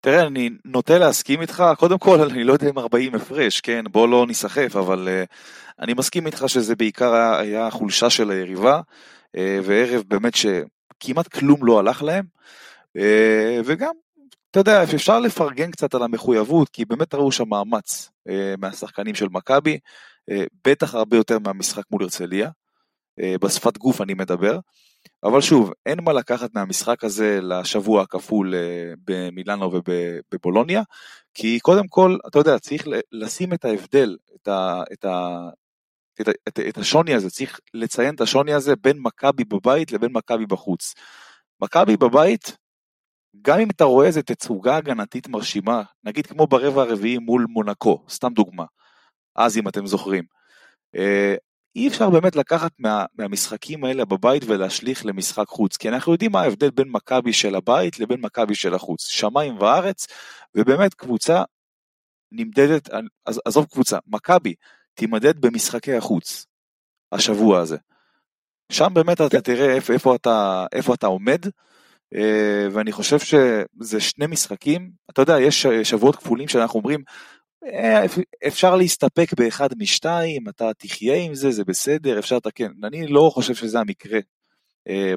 תראה, אני נוטה להסכים איתך, קודם כל, אני לא יודע אם 40 הפרש, כן, בוא לא ניסחף, אבל אה, אני מסכים איתך שזה בעיקר היה, היה חולשה של היריבה, אה, וערב באמת שכמעט כלום לא הלך להם, אה, וגם, אתה יודע, אפשר לפרגן קצת על המחויבות, כי באמת ראו שם מאמץ אה, מהשחקנים של מכבי, uh, בטח הרבה יותר מהמשחק מול הרצליה, uh, בשפת גוף אני מדבר, אבל שוב, אין מה לקחת מהמשחק הזה לשבוע הכפול אה, במילאנו ובבולוניה, כי קודם כל, אתה יודע, צריך לשים את ההבדל, את, ה, את את, את, את השוני הזה, צריך לציין את השוני הזה בין מכבי בבית לבין מכבי בחוץ. מכבי בבית, גם אם אתה רואה איזה תצוגה הגנתית מרשימה, נגיד כמו ברבע הרביעי מול מונקו, סתם דוגמה, אז אם אתם זוכרים, אה, אי אפשר באמת לקחת מה, מהמשחקים האלה בבית ולהשליך למשחק חוץ, כי אנחנו יודעים מה ההבדל בין מכבי של הבית לבין מכבי של החוץ, שמיים וארץ, ובאמת קבוצה נמדדת, אז עזוב קבוצה, מכבי תימדד במשחקי החוץ, השבוע הזה. שם באמת אתה כן. תראה איפה, איפה, אתה, איפה אתה עומד, אה, ואני חושב שזה שני משחקים, אתה יודע, יש שבועות כפולים שאנחנו אומרים, אפשר להסתפק באחד משתיים, אתה תחיה עם זה, זה בסדר, אפשר לתקן. אני לא חושב שזה המקרה אה,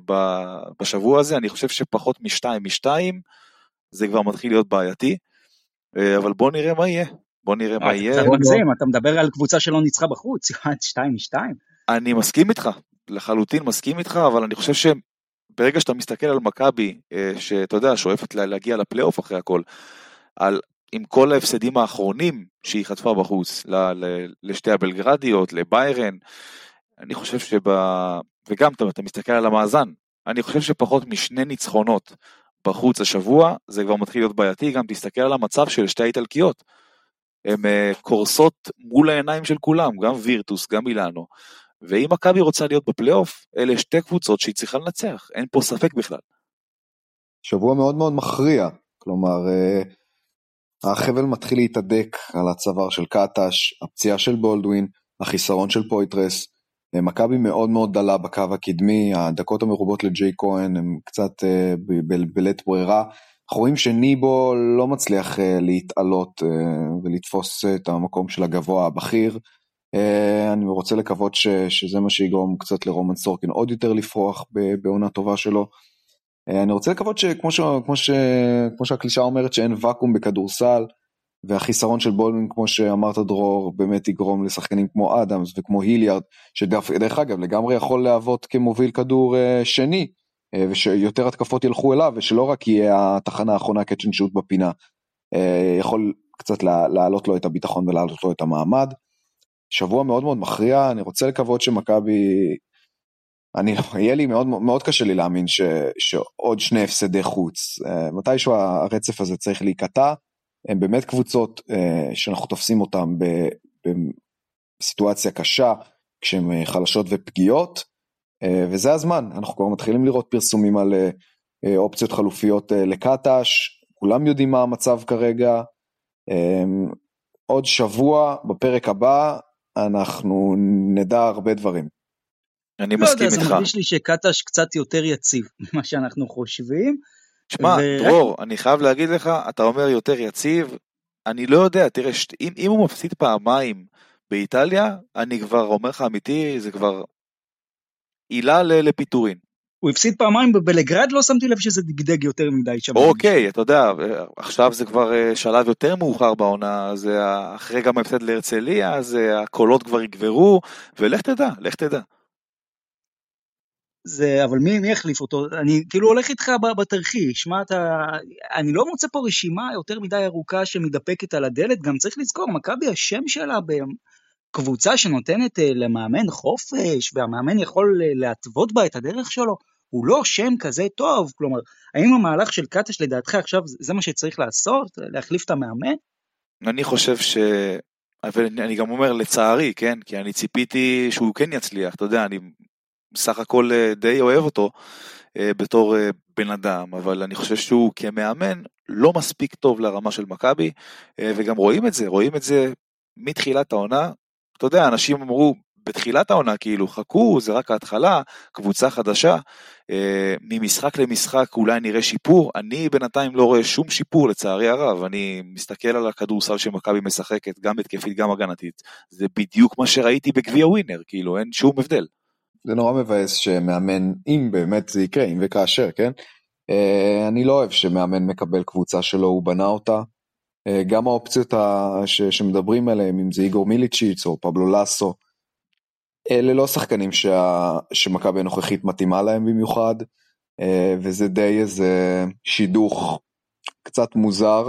בשבוע הזה, אני חושב שפחות משתיים משתיים, זה כבר מתחיל להיות בעייתי, אבל בוא נראה מה יהיה. בוא נראה מה יהיה. אתה מגזים, אתה מדבר על קבוצה שלא ניצחה בחוץ, שתיים משתיים. אני מסכים איתך, לחלוטין מסכים איתך, אבל אני חושב שברגע שאתה מסתכל על מכבי, שאתה יודע, שואפת להגיע לפלייאוף אחרי הכל, על עם כל ההפסדים האחרונים שהיא חטפה בחוץ, ל, ל, לשתי הבלגרדיות, לביירן, אני חושב שב... וגם אתה, אתה מסתכל על המאזן, אני חושב שפחות משני ניצחונות בחוץ השבוע, זה כבר מתחיל להיות בעייתי, גם תסתכל על המצב של שתי האיטלקיות. הן uh, קורסות מול העיניים של כולם, גם וירטוס, גם מילאנו. ואם מכבי רוצה להיות בפלייאוף, אלה שתי קבוצות שהיא צריכה לנצח, אין פה ספק בכלל. שבוע מאוד מאוד מכריע, כלומר, uh, החבל מתחיל להתהדק על הצוואר של קטש, הפציעה של בולדווין, החיסרון של פויטרס. אה, מכבי מאוד מאוד דלה בקו הקדמי, הדקות המרובות לג'יי כהן הם קצת uh, בלית ברירה. אנחנו רואים שניבו לא מצליח uh, להתעלות ולתפוס את המקום של הגבוה הבכיר. אני רוצה לקוות ש, שזה מה שיגרום קצת לרומן סורקין עוד יותר לפרוח בעונה טובה שלו. אה, אני רוצה לקוות שכמו ש, כמו ש, כמו שהקלישה אומרת שאין ואקום בכדורסל, והחיסרון של בולמן כמו שאמרת דרור באמת יגרום לשחקנים כמו אדמס וכמו היליארד, שדרך אגב לגמרי יכול להוות כמוביל כדור uh, שני, uh, ושיותר התקפות ילכו אליו, ושלא רק יהיה התחנה האחרונה קצ'ן שוט בפינה, יכול קצת להעלות לו את הביטחון ולהעלות לו את המעמד. שבוע מאוד מאוד מכריע, אני רוצה לקוות שמכבי אני לא, יהיה לי מאוד מאוד קשה לי להאמין ש, שעוד שני הפסדי חוץ. Uh, מתישהו הרצף הזה צריך להיקטע. הם באמת קבוצות uh, שאנחנו תופסים אותן בסיטואציה קשה, כשהן uh, חלשות ופגיעות, וזה הזמן, אנחנו כבר מתחילים לראות פרסומים על אופציות חלופיות לקטש, כולם יודעים מה המצב כרגע. עוד שבוע, בפרק הבא, אנחנו נדע הרבה דברים. אני לא מסכים איתך. יודע, זה מרגיש לי שקטש קצת יותר יציב ממה שאנחנו חושבים. שמע, ו... דרור, אני חייב להגיד לך, אתה אומר יותר יציב, אני לא יודע, תראה, אם, אם הוא מפסיד פעמיים באיטליה, אני כבר אומר לך אמיתי, זה כבר עילה לפיטורין. הוא הפסיד פעמיים בבלגרד, לא שמתי לב שזה דגדג יותר מדי שם. אוקיי, אתה יודע, עכשיו זה כבר אה, שלב יותר מאוחר בעונה, זה אחרי גם ההפסד להרצליה, אז הקולות כבר יגברו, ולך תדע, לך תדע. זה, אבל מי, מי יחליף אותו? אני כאילו הולך איתך בתרחיש, מה אתה... אני לא מוצא פה רשימה יותר מדי ארוכה שמתדפקת על הדלת, גם צריך לזכור, מכבי השם שלה בקבוצה שנותנת אה, למאמן חופש, והמאמן יכול אה, להתוות בה את הדרך שלו, הוא לא שם כזה טוב, כלומר, האם המהלך של קטש לדעתך עכשיו זה מה שצריך לעשות? להחליף את המאמן? אני חושב ש... אבל אני גם אומר לצערי, כן? כי אני ציפיתי שהוא כן יצליח, אתה יודע, אני בסך הכל אה, די אוהב אותו אה, בתור אה, בן אדם, אבל אני חושב שהוא כמאמן לא מספיק טוב לרמה של מכבי, וגם רואים את זה, רואים את זה מתחילת העונה. אתה יודע, אנשים אמרו בתחילת העונה כאילו חכו זה רק ההתחלה קבוצה חדשה ממשחק למשחק אולי נראה שיפור אני בינתיים לא רואה שום שיפור לצערי הרב אני מסתכל על הכדורסל שמכבי משחקת גם התקפית גם הגנתית זה בדיוק מה שראיתי בגביע ווינר כאילו אין שום הבדל. זה נורא מבאס שמאמן, אם באמת זה יקרה, אם וכאשר, כן? אה, אני לא אוהב שמאמן מקבל קבוצה שלו, הוא בנה אותה. אה, גם האופציות ש, שמדברים עליהן, אם זה איגור מיליצ'יץ או פבלו לסו, אלה לא שחקנים שה, שמכבי הנוכחית מתאימה להם במיוחד, אה, וזה די איזה שידוך קצת מוזר.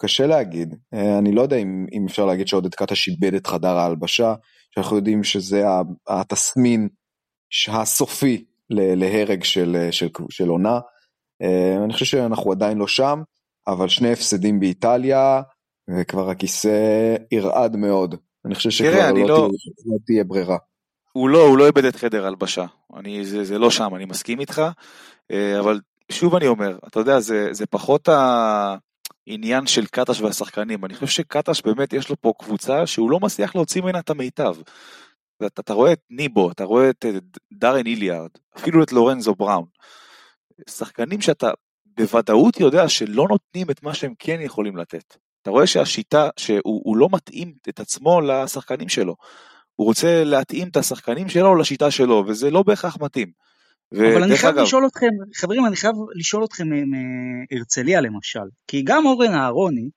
קשה להגיד, אני לא יודע אם, אם אפשר להגיד שעודד קטש איבד את חדר ההלבשה, שאנחנו יודעים שזה התסמין הסופי להרג של, של, של עונה. אה, אני חושב שאנחנו עדיין לא שם, אבל שני הפסדים באיטליה, וכבר הכיסא ירעד מאוד. אני חושב שכבר לא, לא... תהיה, לא תהיה ברירה. הוא לא, הוא לא איבד את חדר הלבשה, אני, זה, זה לא שם, אני מסכים איתך, אה, אבל שוב אני אומר, אתה יודע, זה, זה פחות העניין של קטש והשחקנים, אני חושב שקטש באמת יש לו פה קבוצה שהוא לא מצליח להוציא ממנה את המיטב. אתה, אתה רואה את ניבו, אתה רואה את דארן איליארד, אפילו את לורנזו בראון. שחקנים שאתה בוודאות יודע שלא נותנים את מה שהם כן יכולים לתת. אתה רואה שהשיטה, שהוא לא מתאים את עצמו לשחקנים שלו. הוא רוצה להתאים את השחקנים שלו לשיטה שלו, וזה לא בהכרח מתאים. אבל אני חייב אגב... לשאול אתכם, חברים, אני חייב לשאול אתכם מהרצליה למשל, כי גם אורן אהרוני,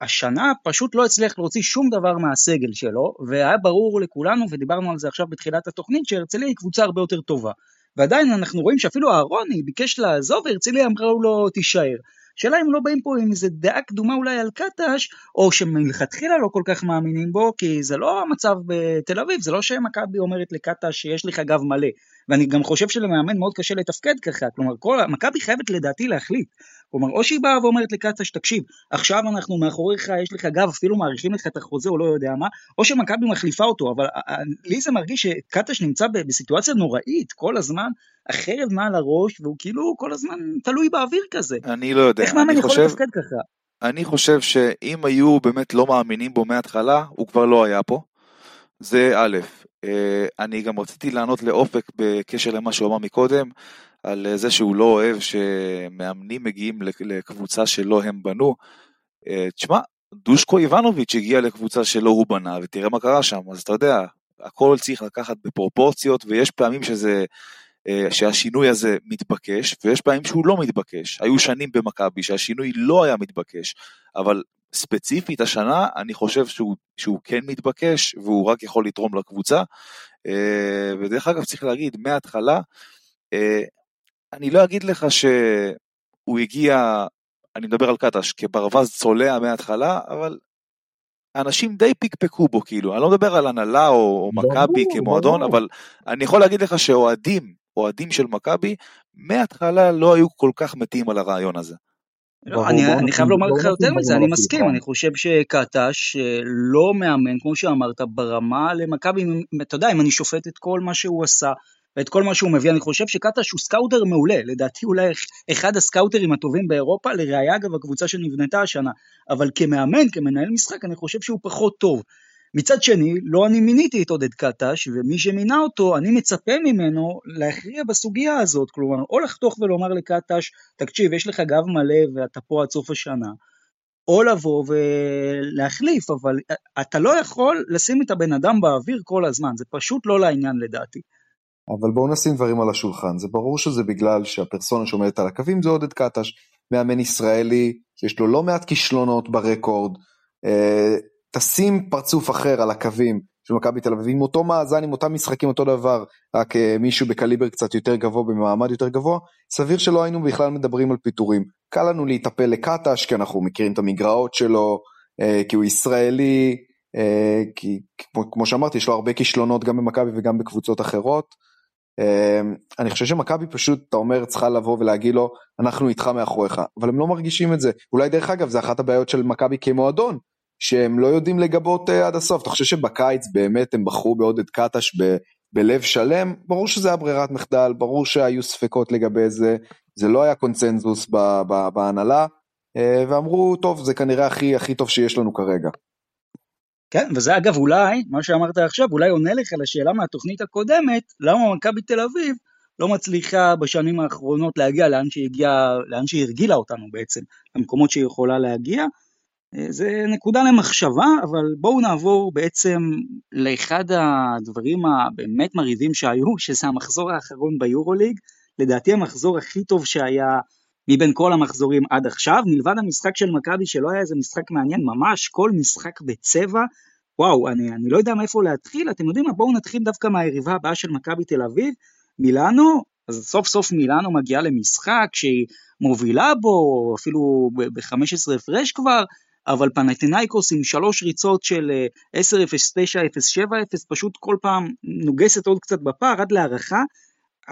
השנה פשוט לא הצליח להוציא שום דבר מהסגל שלו, והיה ברור לכולנו, ודיברנו על זה עכשיו בתחילת התוכנית, שהרצליה היא קבוצה הרבה יותר טובה. ועדיין אנחנו רואים שאפילו אהרוני ביקש לעזוב, והרצליה אמרה לו תישאר. השאלה אם לא באים פה עם איזה דעה קדומה אולי על קטש, או שמלכתחילה לא כל כך מאמינים בו, כי זה לא המצב בתל אביב, זה לא שמכבי אומרת לקטש שיש לך גב מלא. ואני גם חושב שלמאמן מאוד קשה לתפקד ככה, כלומר מכבי חייבת לדעתי להחליט. כלומר, או שהיא באה ואומרת לקטש, תקשיב, עכשיו אנחנו מאחוריך, יש לך גב, אפילו מאריכים לך את החוזה או לא יודע מה, או שמכבי מחליפה אותו, אבל אה, אה, לי זה מרגיש שקטש נמצא בסיטואציה נוראית כל הזמן, החרב מעל הראש, והוא כאילו כל הזמן תלוי באוויר כזה. אני לא יודע, איך מאמן יכול חושב... לתפקד ככה? אני חושב שאם היו באמת לא מאמינים בו מההתחלה, הוא כבר לא היה פה. זה א', אה, אני גם רציתי לענות לאופק בקשר למה שהוא אמר מקודם, על זה שהוא לא אוהב שמאמנים מגיעים לקבוצה שלא הם בנו. אה, תשמע, דושקו איבנוביץ' הגיע לקבוצה שלא הוא בנה, ותראה מה קרה שם, אז אתה יודע, הכל צריך לקחת בפרופורציות, ויש פעמים שזה, אה, שהשינוי הזה מתבקש, ויש פעמים שהוא לא מתבקש. היו שנים במכבי שהשינוי לא היה מתבקש, אבל ספציפית השנה, אני חושב שהוא, שהוא כן מתבקש, והוא רק יכול לתרום לקבוצה. אה, ודרך אגב, צריך להגיד, מההתחלה, אני לא אגיד לך שהוא הגיע, אני מדבר על קטש, כברווז צולע מההתחלה, אבל אנשים די פיקפקו בו, כאילו, אני לא מדבר על הנהלה או, או מכבי כמועדון, אבל אני יכול להגיד לך שאוהדים, אוהדים של מכבי, מההתחלה לא היו כל כך מתים על הרעיון הזה. לא, אני, אני חייב לומר לך יותר מזה, אני מסכים, אני חושב שקטש אה, לא מאמן, כמו שאמרת, ברמה למכבי, אתה יודע, אם אני שופט את כל מה שהוא עשה, ואת כל מה שהוא מביא, אני חושב שקטש הוא סקאוטר מעולה, לדעתי אולי אחד הסקאוטרים הטובים באירופה, לראיה אגב הקבוצה שנבנתה השנה, אבל כמאמן, כמנהל משחק, אני חושב שהוא פחות טוב. מצד שני, לא אני מיניתי את עודד קטש, ומי שמינה אותו, אני מצפה ממנו להכריע בסוגיה הזאת, כלומר, או לחתוך ולומר לקטש, תקשיב, יש לך גב מלא ואתה פה עד סוף השנה, או לבוא ולהחליף, אבל אתה לא יכול לשים את הבן אדם באוויר כל הזמן, זה פשוט לא לעניין לדעתי. אבל בואו נשים דברים על השולחן, זה ברור שזה בגלל שהפרסונה שעומדת על הקווים זה עודד קטש, מאמן ישראלי, שיש לו לא מעט כישלונות ברקורד, אה, תשים פרצוף אחר על הקווים של מכבי תל אביב, עם אותו מאזן, עם אותם משחקים אותו דבר, רק אה, מישהו בקליבר קצת יותר גבוה, במעמד יותר גבוה, סביר שלא היינו בכלל מדברים על פיטורים. קל לנו להיטפל לקטש, כי אנחנו מכירים את המגרעות שלו, אה, כי הוא ישראלי, אה, כי כמו, כמו שאמרתי, יש לו הרבה כישלונות גם במכבי וגם בקבוצות אחרות. אמ, אני חושב שמכבי פשוט, אתה אומר, צריכה לבוא ולהגיד לו, אנחנו איתך מאחוריך, אבל הם לא מרגישים את זה. אולי דרך אגב, זה אחת הבעיות של מכבי כמועדון, שהם לא יודעים לגבות uh, עד הסוף. אתה חושב שבקיץ באמת הם בחרו בעודד קטש ב, בלב שלם? ברור שזה היה ברירת מחדל, ברור שהיו ספקות לגבי זה, זה לא היה קונצנזוס בהנהלה, uh, ואמרו, טוב, זה כנראה הכי הכי טוב שיש לנו כרגע. כן, וזה אגב אולי, מה שאמרת עכשיו, אולי עונה לך לשאלה מהתוכנית הקודמת, למה מכבי תל אביב לא מצליחה בשנים האחרונות להגיע לאן שהיא הגיעה, לאן שהיא הרגילה אותנו בעצם, למקומות שהיא יכולה להגיע. אה, זה נקודה למחשבה, אבל בואו נעבור בעצם לאחד הדברים הבאמת מרהיבים שהיו, שזה המחזור האחרון ביורוליג, לדעתי המחזור הכי טוב שהיה מבין כל המחזורים עד עכשיו, מלבד המשחק של מכבי שלא היה איזה משחק מעניין ממש, כל משחק בצבע, וואו, אני, אני לא יודע מאיפה להתחיל, אתם יודעים מה, בואו נתחיל דווקא מהיריבה הבאה של מכבי תל אביב, מילאנו, אז סוף סוף מילאנו מגיעה למשחק שהיא מובילה בו, אפילו ב-15 הפרש כבר, אבל פנטינאיקוס עם שלוש ריצות של 10-0, 9-0, 7-0, פשוט כל פעם נוגסת עוד קצת בפער עד להערכה.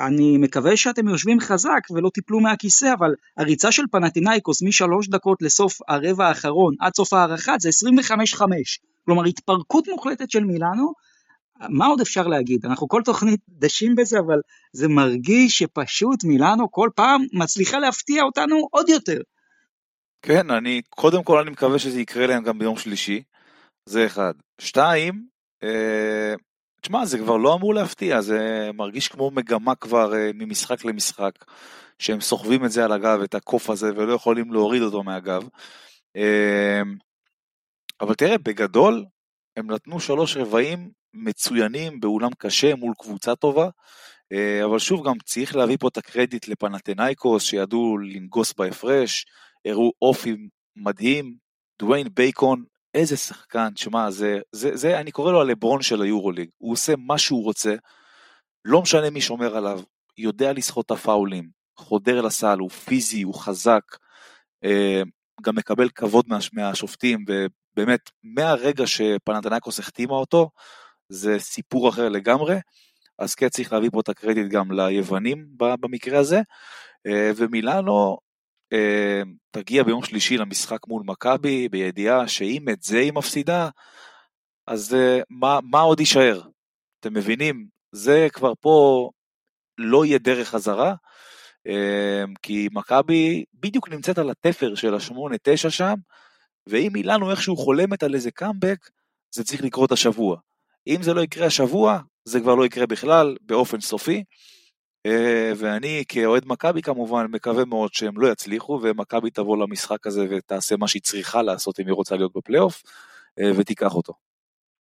אני מקווה שאתם יושבים חזק ולא תיפלו מהכיסא, אבל הריצה של פנטינאיקוס משלוש דקות לסוף הרבע האחרון עד סוף ההערכה זה 25-5. כלומר התפרקות מוחלטת של מילאנו, מה עוד אפשר להגיד? אנחנו כל תוכנית דשים בזה, אבל זה מרגיש שפשוט מילאנו כל פעם מצליחה להפתיע אותנו עוד יותר. כן, אני, קודם כל אני מקווה שזה יקרה להם גם ביום שלישי, זה אחד. שתיים, אה, תשמע, זה כבר לא אמור להפתיע, זה מרגיש כמו מגמה כבר אה, ממשחק למשחק, שהם סוחבים את זה על הגב, את הקוף הזה, ולא יכולים להוריד אותו מהגב. אה, אבל תראה, בגדול, הם נתנו שלוש רבעים מצוינים באולם קשה מול קבוצה טובה, אה, אבל שוב גם צריך להביא פה את הקרדיט לפנתנאיקוס שידעו לנגוס בהפרש, הראו אופי מדהים, דוויין בייקון, איזה שחקן, שמע, זה, זה, זה, אני קורא לו הלברון של היורוליג, הוא עושה מה שהוא רוצה, לא משנה מי שומר עליו, יודע לסחוט את הפאולים, חודר לסל, הוא פיזי, הוא חזק, אה, גם מקבל כבוד מה, מהשופטים, ובאמת, מהרגע שפנתנאיקוס החתימה אותו, זה סיפור אחר לגמרי, אז כן צריך להביא פה את הקרדיט גם ליוונים במקרה הזה, אה, ומילאנו תגיע ביום שלישי למשחק מול מכבי בידיעה שאם את זה היא מפסידה, אז אה, מה, מה עוד יישאר? אתם מבינים? זה כבר פה לא יהיה דרך חזרה, כי מכבי בדיוק נמצאת על התפר של השמונה תשע שם, ואם אילנו איכשהו חולמת על איזה קאמבק, זה צריך לקרות השבוע. אם זה לא יקרה השבוע, זה כבר לא יקרה בכלל, באופן סופי. אה, ואני כאוהד מכבי כמובן מקווה מאוד שהם לא יצליחו ומכבי תבוא למשחק הזה ותעשה מה שהיא צריכה לעשות אם היא רוצה להיות בפלייאוף אה, ותיקח אותו.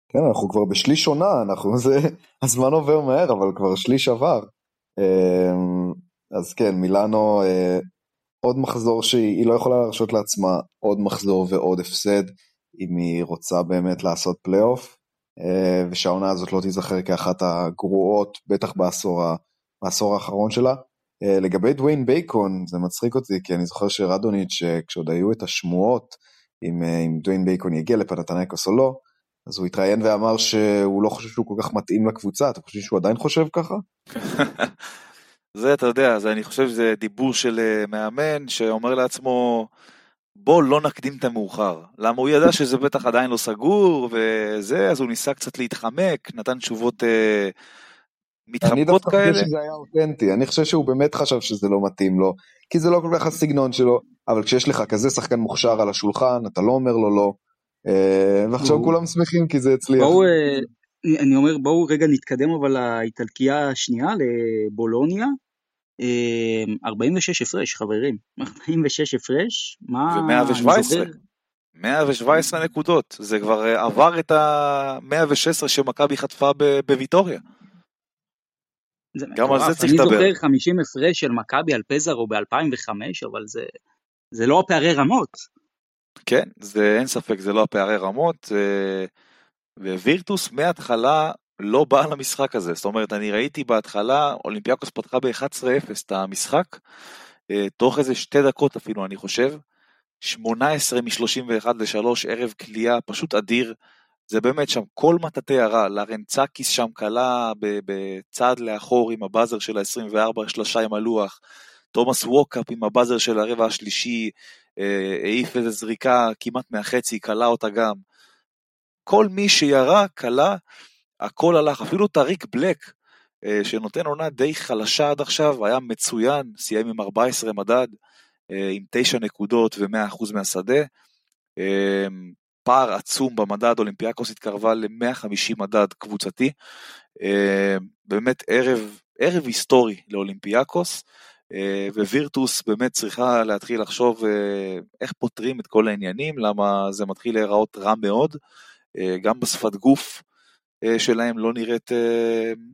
כן אנחנו כבר בשליש עונה אנחנו זה הזמן עובר מהר אבל כבר שליש עבר. אה, אז כן מילאנו עוד מחזור שהיא לא יכולה להרשות לעצמה עוד מחזור ועוד הפסד אם היא רוצה באמת לעשות פלייאוף ושהעונה הזאת לא תיזכר כאחת הגרועות בטח בעשור בעשור האחרון שלה. אה, לגבי דוויין בייקון, זה מצחיק אותי, כי אני זוכר שרדוניץ', כשעוד היו את השמועות, אם, אה, אם דוויין בייקון יגיע לפנתנייקוס או לא, אז הוא התראיין ואמר שהוא לא חושב שהוא כל כך מתאים לקבוצה, אתה חושב שהוא עדיין חושב ככה? זה אתה יודע, זה, אני חושב שזה דיבור של אה, מאמן שאומר לעצמו, בוא לא נקדים את המאוחר. למה הוא ידע שזה בטח עדיין לא סגור וזה, אז הוא ניסה קצת להתחמק, נתן תשובות... Uh, מתחמקות כאלה. אני דווקא חושב שזה היה אותנטי, אני חושב שהוא באמת חשב שזה לא מתאים לו, כי זה לא כל כך הסגנון שלו, אבל כשיש לך כזה שחקן מוכשר על השולחן, אתה לא אומר לו לא, אה, ועכשיו כולם שמחים כי זה הצליח. בואו, אה, אני אומר בואו רגע נתקדם אבל לאיטלקיה השנייה, לבולוניה. 46 אה, הפרש חברים, 46 הפרש, מה... ו-117. 117 נקודות, זה כבר עבר את ה-116 שמכבי חטפה בוויטוריה. גם על זה צריך לדבר. אני זוכר 50 הפרש של מכבי על פזרו ב-2005, אבל זה, זה לא הפערי רמות. כן, זה אין ספק, זה לא הפערי רמות, ווירטוס מההתחלה לא בא למשחק הזה, זאת אומרת, אני ראיתי בהתחלה, אולימפיאקוס פתחה ב-11-0 את המשחק, אה, תוך איזה שתי דקות אפילו, אני חושב, 18 מ-31 ל-3, ערב קליעה פשוט אדיר, זה באמת שם כל מטאטא ירה, לרנצקיס שם קלע בצעד לאחור עם הבאזר של ה-24 שלושה עם הלוח, תומאס ווקאפ עם הבאזר של הרבע השלישי, אה, העיף איזה זריקה כמעט מהחצי, קלע אותה גם. כל מי שירה, קלע, הכל הלך, אפילו טאריק בלק, אה, שנותן עונה די חלשה עד עכשיו, היה מצוין, סיים עם 14 מדד, אה, עם 9 נקודות ו-100% מהשדה. פער עצום במדד, אולימפיאקוס התקרבה ל-150 מדד קבוצתי. אה, באמת ערב, ערב היסטורי לאולימפיאקוס, אה, ווירטוס באמת צריכה להתחיל לחשוב אה, איך פותרים את כל העניינים, למה זה מתחיל להיראות רע מאוד, גם בשפת גוף שלהם לא נראית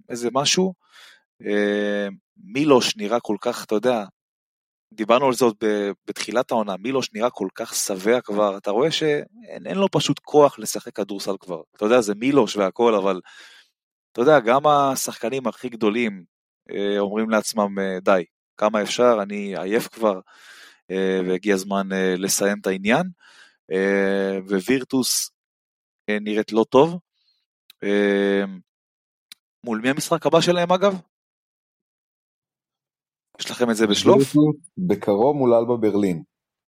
איזה משהו. מילוש נראה כל כך, אתה יודע, דיברנו על זה עוד בתחילת העונה, מילוש נראה כל כך שבע כבר, אתה רואה שאין לו פשוט כוח לשחק כדורסל כבר. אתה יודע, זה מילוש והכל, אבל אתה יודע, גם השחקנים הכי גדולים אה, אומרים לעצמם, אה, די, כמה אפשר, אני עייף כבר, אה, והגיע הזמן לסיים את העניין. ווירטוס נראית לא טוב. מול מי המשחק הבא שלהם אגב? יש לכם את זה בשלוף? בקרוב מול אלבה ברלין.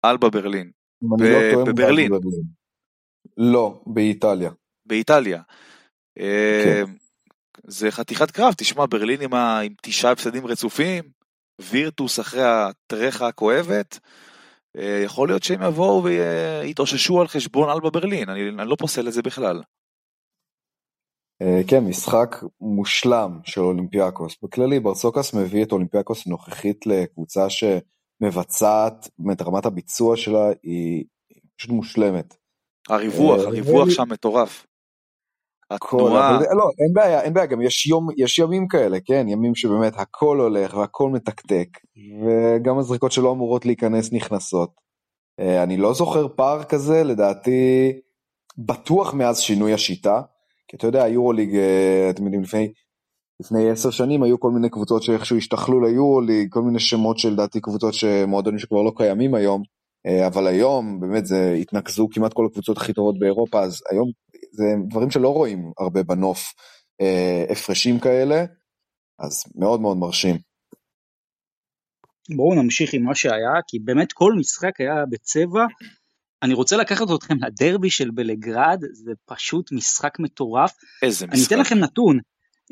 אלבה ברלין. לא בברלין. לא, באיטליה. באיטליה. כן. אה, זה חתיכת קרב, תשמע, ברלין עם, ה... עם תשעה הפסדים רצופים, וירטוס אחרי הטרחה הכואבת, אה, יכול להיות שהם יבואו ויתאוששו על חשבון אלבה ברלין, אני, אני לא פוסל את זה בכלל. אה, כן, משחק מושלם של אולימפיאקוס. בכללי, ברסוקס מביא את אולימפיאקוס הנוכחית לקבוצה שמבצעת, באמת רמת הביצוע שלה היא פשוט מושלמת. הריווח, אה, הריווח שם מטורף. התנועה, לא, אין בעיה, אין בעיה, גם יש, יום, יש ימים כאלה, כן, ימים שבאמת הכל הולך והכל מתקתק, וגם הזריקות שלא אמורות להיכנס נכנסות. אה, אני לא זוכר פער כזה, לדעתי, בטוח מאז שינוי השיטה, כי אתה יודע, היורוליג, אה, אתם יודעים, לפני, לפני עשר שנים היו כל מיני קבוצות שאיכשהו השתכלו ליורוליג, כל מיני שמות שלדעתי קבוצות שמועדונים שכבר לא קיימים היום, אה, אבל היום באמת זה התנקזו כמעט כל הקבוצות הכי טובות באירופה, אז היום זה דברים שלא רואים הרבה בנוף, אה, הפרשים כאלה, אז מאוד מאוד מרשים. בואו נמשיך עם מה שהיה, כי באמת כל משחק היה בצבע. אני רוצה לקחת אתכם לדרבי של בלגרד, זה פשוט משחק מטורף. איזה אני משחק. אתן לכם נתון,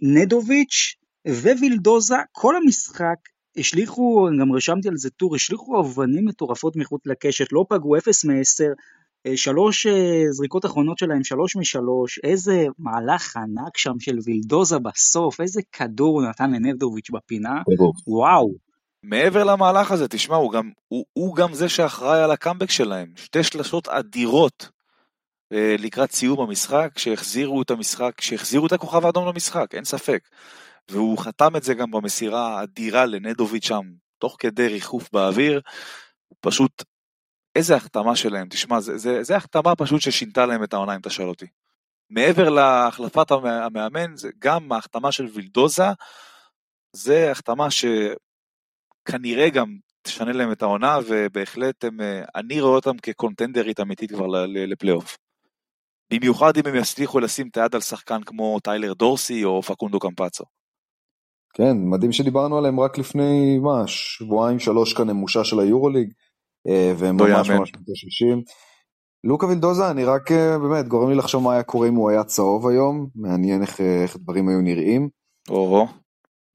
נדוביץ' ווילדוזה, כל המשחק השליכו, גם רשמתי על זה טור, השליכו אבנים מטורפות מחוץ לקשת, לא פגעו 0 מ-10, שלוש אה, זריקות אחרונות שלהם, שלוש משלוש, איזה מהלך ענק שם של וילדוזה בסוף, איזה כדור הוא נתן לנדוביץ' בפינה, וואו. מעבר למהלך הזה, תשמע, הוא גם, הוא, הוא גם זה שאחראי על הקאמבק שלהם. שתי שלשות אדירות אה, לקראת סיום המשחק, שהחזירו את המשחק, שהחזירו את הכוכב האדום למשחק, אין ספק. והוא חתם את זה גם במסירה האדירה לנדוביץ' שם, תוך כדי ריחוף באוויר. פשוט, איזה החתמה שלהם, תשמע, זה, זה, זה החתמה פשוט ששינתה להם את העונה, אם תשאל אותי. מעבר להחלפת המ- המאמן, גם ההחתמה של וילדוזה, זה החתמה שכנראה גם תשנה להם את העונה, ובהחלט הם, אה, אני רואה אותם כקונטנדרית אמיתית כבר לפלייאוף. במיוחד אם הם יצליחו לשים את היד על שחקן כמו טיילר דורסי או פקונדו קמפצו. כן, מדהים שדיברנו עליהם רק לפני, מה, שבועיים שלוש כאן נמושה של היורוליג, אה, והם לא ממש. ממש מתאוששים. לוקה וילדוזה, אני רק, אה, באמת, גורם לי לחשוב מה היה קורה אם הוא היה צהוב היום, מעניין איך, איך הדברים היו נראים. או,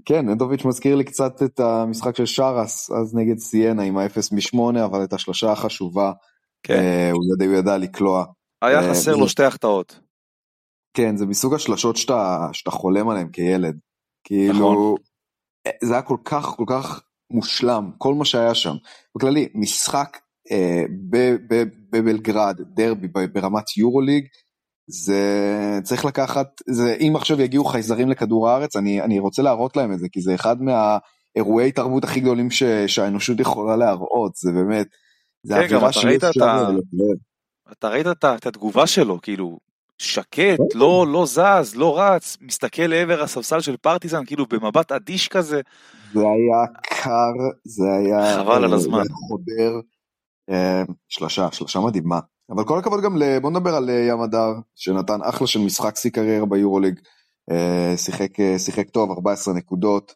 כן, נדוביץ' מזכיר לי קצת את המשחק של שרס, אז נגד סיינה עם האפס משמונה, אבל את השלושה החשובה, כן. אה, הוא ידע, הוא ידע לקלוע. היה אה, חסר לו שתי החטאות. כן, זה מסוג השלשות שאתה, שאתה חולם עליהן כילד. כאילו, נכון. זה היה כל כך כל כך מושלם, כל מה שהיה שם. בכללי, משחק אה, בבלגרד, דרבי ברמת יורוליג, זה צריך לקחת, זה, אם עכשיו יגיעו חייזרים לכדור הארץ, אני, אני רוצה להראות להם את זה, כי זה אחד מהאירועי תרבות הכי גדולים ש, שהאנושות יכולה להראות, זה באמת, זה כן, אווירה שאי אפשר ה- לתאר. אתה ראית את, את התגובה שלו, כאילו, שקט, לא, לא זז, לא רץ, מסתכל לעבר הספסל של פרטיזן, כאילו במבט אדיש כזה. זה היה קר, זה היה... חבל על אה, הזמן. חודר. אה, שלושה, שלושה מדהימה. אבל כל הכבוד גם, ל... בוא נדבר על אה, ים הדר, שנתן אחלה של משחק שיא קריירה ביורוליג. אה, שיחק, אה, שיחק טוב, 14 נקודות,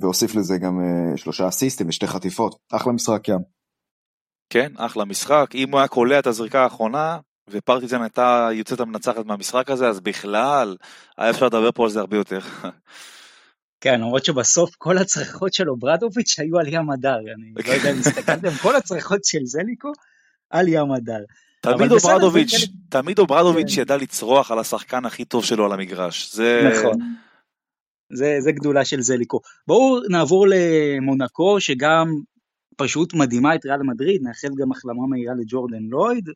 והוסיף לזה גם שלושה אסיסטים ושתי חטיפות. אחלה משחק ים. כן, אחלה משחק. אם הוא היה קולע את הזריקה האחרונה, ופרטיזן הייתה יוצאת המנצחת מהמשחק הזה, אז בכלל, היה אפשר לדבר פה על זה הרבה יותר. כן, למרות שבסוף כל הצרחות של אוברדוביץ' היו על ים הדר, אני לא יודע אם הסתכלתם, כל הצרחות של זליקו על ים הדר. תמיד אוברדוביץ', תמיד אוברדוביץ' כן. ידע לצרוח על השחקן הכי טוב שלו על המגרש. זה... נכון. זה, זה גדולה של זליקו. בואו נעבור למונקו, שגם פשוט מדהימה את ריאל מדריד, נאחל גם החלמה מהירה לג'ורדן לויד.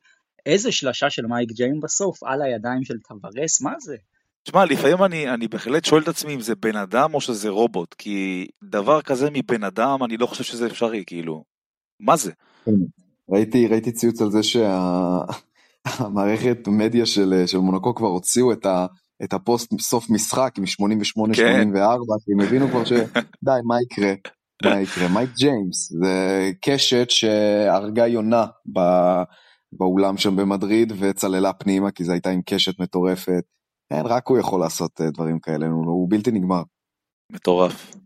איזה שלשה של מייק ג'יימס בסוף, על הידיים של טבארס, מה זה? תשמע, לפעמים אני, אני בהחלט שואל את עצמי אם זה בן אדם או שזה רובוט, כי דבר כזה מבן אדם, אני לא חושב שזה אפשרי, כאילו, מה זה? ראיתי, ראיתי ציוץ על זה שהמערכת מדיה של, של מונקו כבר הוציאו את, ה, את הפוסט סוף משחק עם 88-84, כן. כי הם הבינו כבר שדי, מה יקרה? מה יקרה? מייק ג'יימס, זה קשת שהרגה יונה ב, באולם שם במדריד וצללה פנימה כי זו הייתה עם קשת מטורפת. אין, רק הוא יכול לעשות אה, דברים כאלה, הוא, הוא בלתי נגמר. מטורף.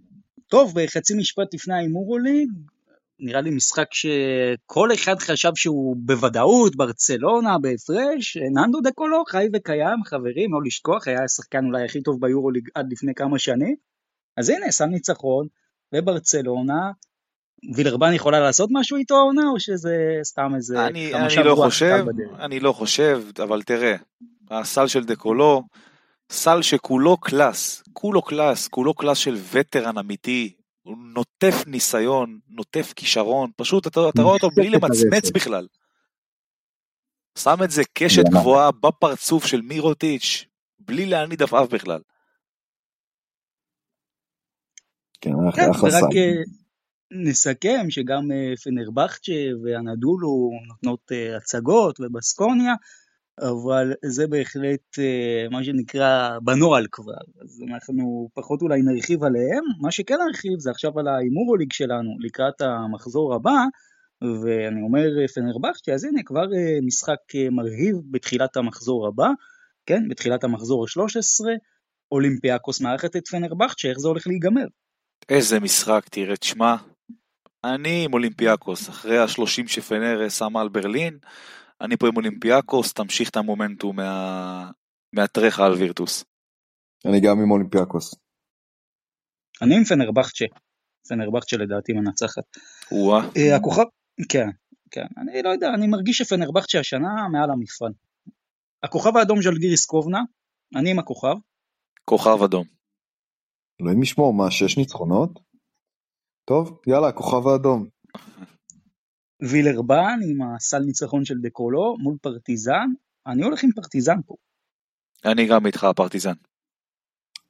טוב, בחצי משפט לפני ההימור עולים, נראה לי משחק שכל אחד חשב שהוא בוודאות, ברצלונה, בהפרש, ננדו דה קולו חי וקיים, חברים, לא לשכוח, היה השחקן אולי הכי טוב ביורוליג עד לפני כמה שנים. אז הנה, שם ניצחון, וברצלונה, וילרבן יכולה לעשות משהו איתו העונה, או שזה סתם איזה אני, אני לא חושב, אני לא חושב, אבל תראה, הסל של דה קולו, סל שכולו קלאס, כולו קלאס, כולו קלאס של וטרן אמיתי, הוא נוטף ניסיון, נוטף כישרון, פשוט אתה, אתה רואה אותו בלי למצמץ בכלל. שם את זה קשת גבוהה בפרצוף של מירוטיץ', בלי להניד עפעף בכלל. כן, כן ורק אה, נסכם שגם אה, פנרבכצ'ה ואנדולו נותנות אה, הצגות ובסקוניה, אבל זה בהחלט אה, מה שנקרא בנוהל כבר, אז אנחנו פחות אולי נרחיב עליהם, מה שכן נרחיב זה עכשיו על ההימורוליג שלנו לקראת המחזור הבא, ואני אומר פנרבכצ'ה, אז הנה כבר אה, משחק אה, מרהיב בתחילת המחזור הבא, כן, בתחילת המחזור ה-13, אולימפיאקוס מארחת את פנרבכצ'ה, איך זה הולך להיגמר? איזה משחק, תראה, תשמע, אני עם אולימפיאקוס, אחרי השלושים שפנר שמה על ברלין, אני פה עם אולימפיאקוס, תמשיך את המומנטום מה... מהטרחה על וירטוס. אני גם עם אולימפיאקוס. אני עם פנרבכצ'ה. פנרבכצ'ה לדעתי מנצחת. וואה. אה, הכוכב, כן, כן. אני לא יודע, אני מרגיש שפנרבכצ'ה השנה מעל המפעל. הכוכב האדום של גיריס קובנה, אני עם הכוכב. כוכב אדום. אלוהים ישמור, מה, שש ניצחונות? טוב, יאללה, הכוכב האדום. וילרבן עם הסל ניצחון של דקולו מול פרטיזן, אני הולך עם פרטיזן פה. אני גם איתך פרטיזן.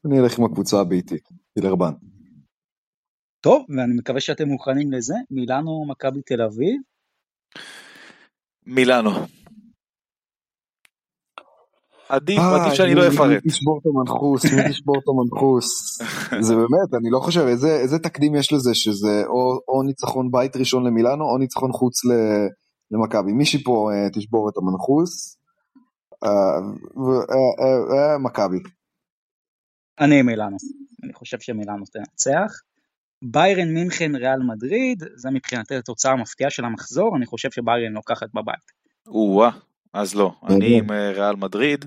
אני אלך עם הקבוצה הביתית, וילרבן. טוב, ואני מקווה שאתם מוכנים לזה, מילאנו מכבי תל אביב. מילאנו. עדיף, אה, עדיף שאני לא אפרט. מי תשבור את המנחוס, מי תשבור את המנחוס. זה באמת, אני לא חושב, איזה, איזה תקדים יש לזה, שזה או, או ניצחון בית ראשון למילאנו, או ניצחון חוץ למכבי. מישהי פה uh, תשבור את המנחוס. Uh, uh, מכבי. אני מילאנו. אני חושב שמילאנו תנצח. ביירן מינכן ריאל מדריד, זה מבחינתי התוצאה המפתיעה של המחזור, אני חושב שביירן לוקחת בבית. או-אה, אז לא, אני עם אה, ריאל מדריד,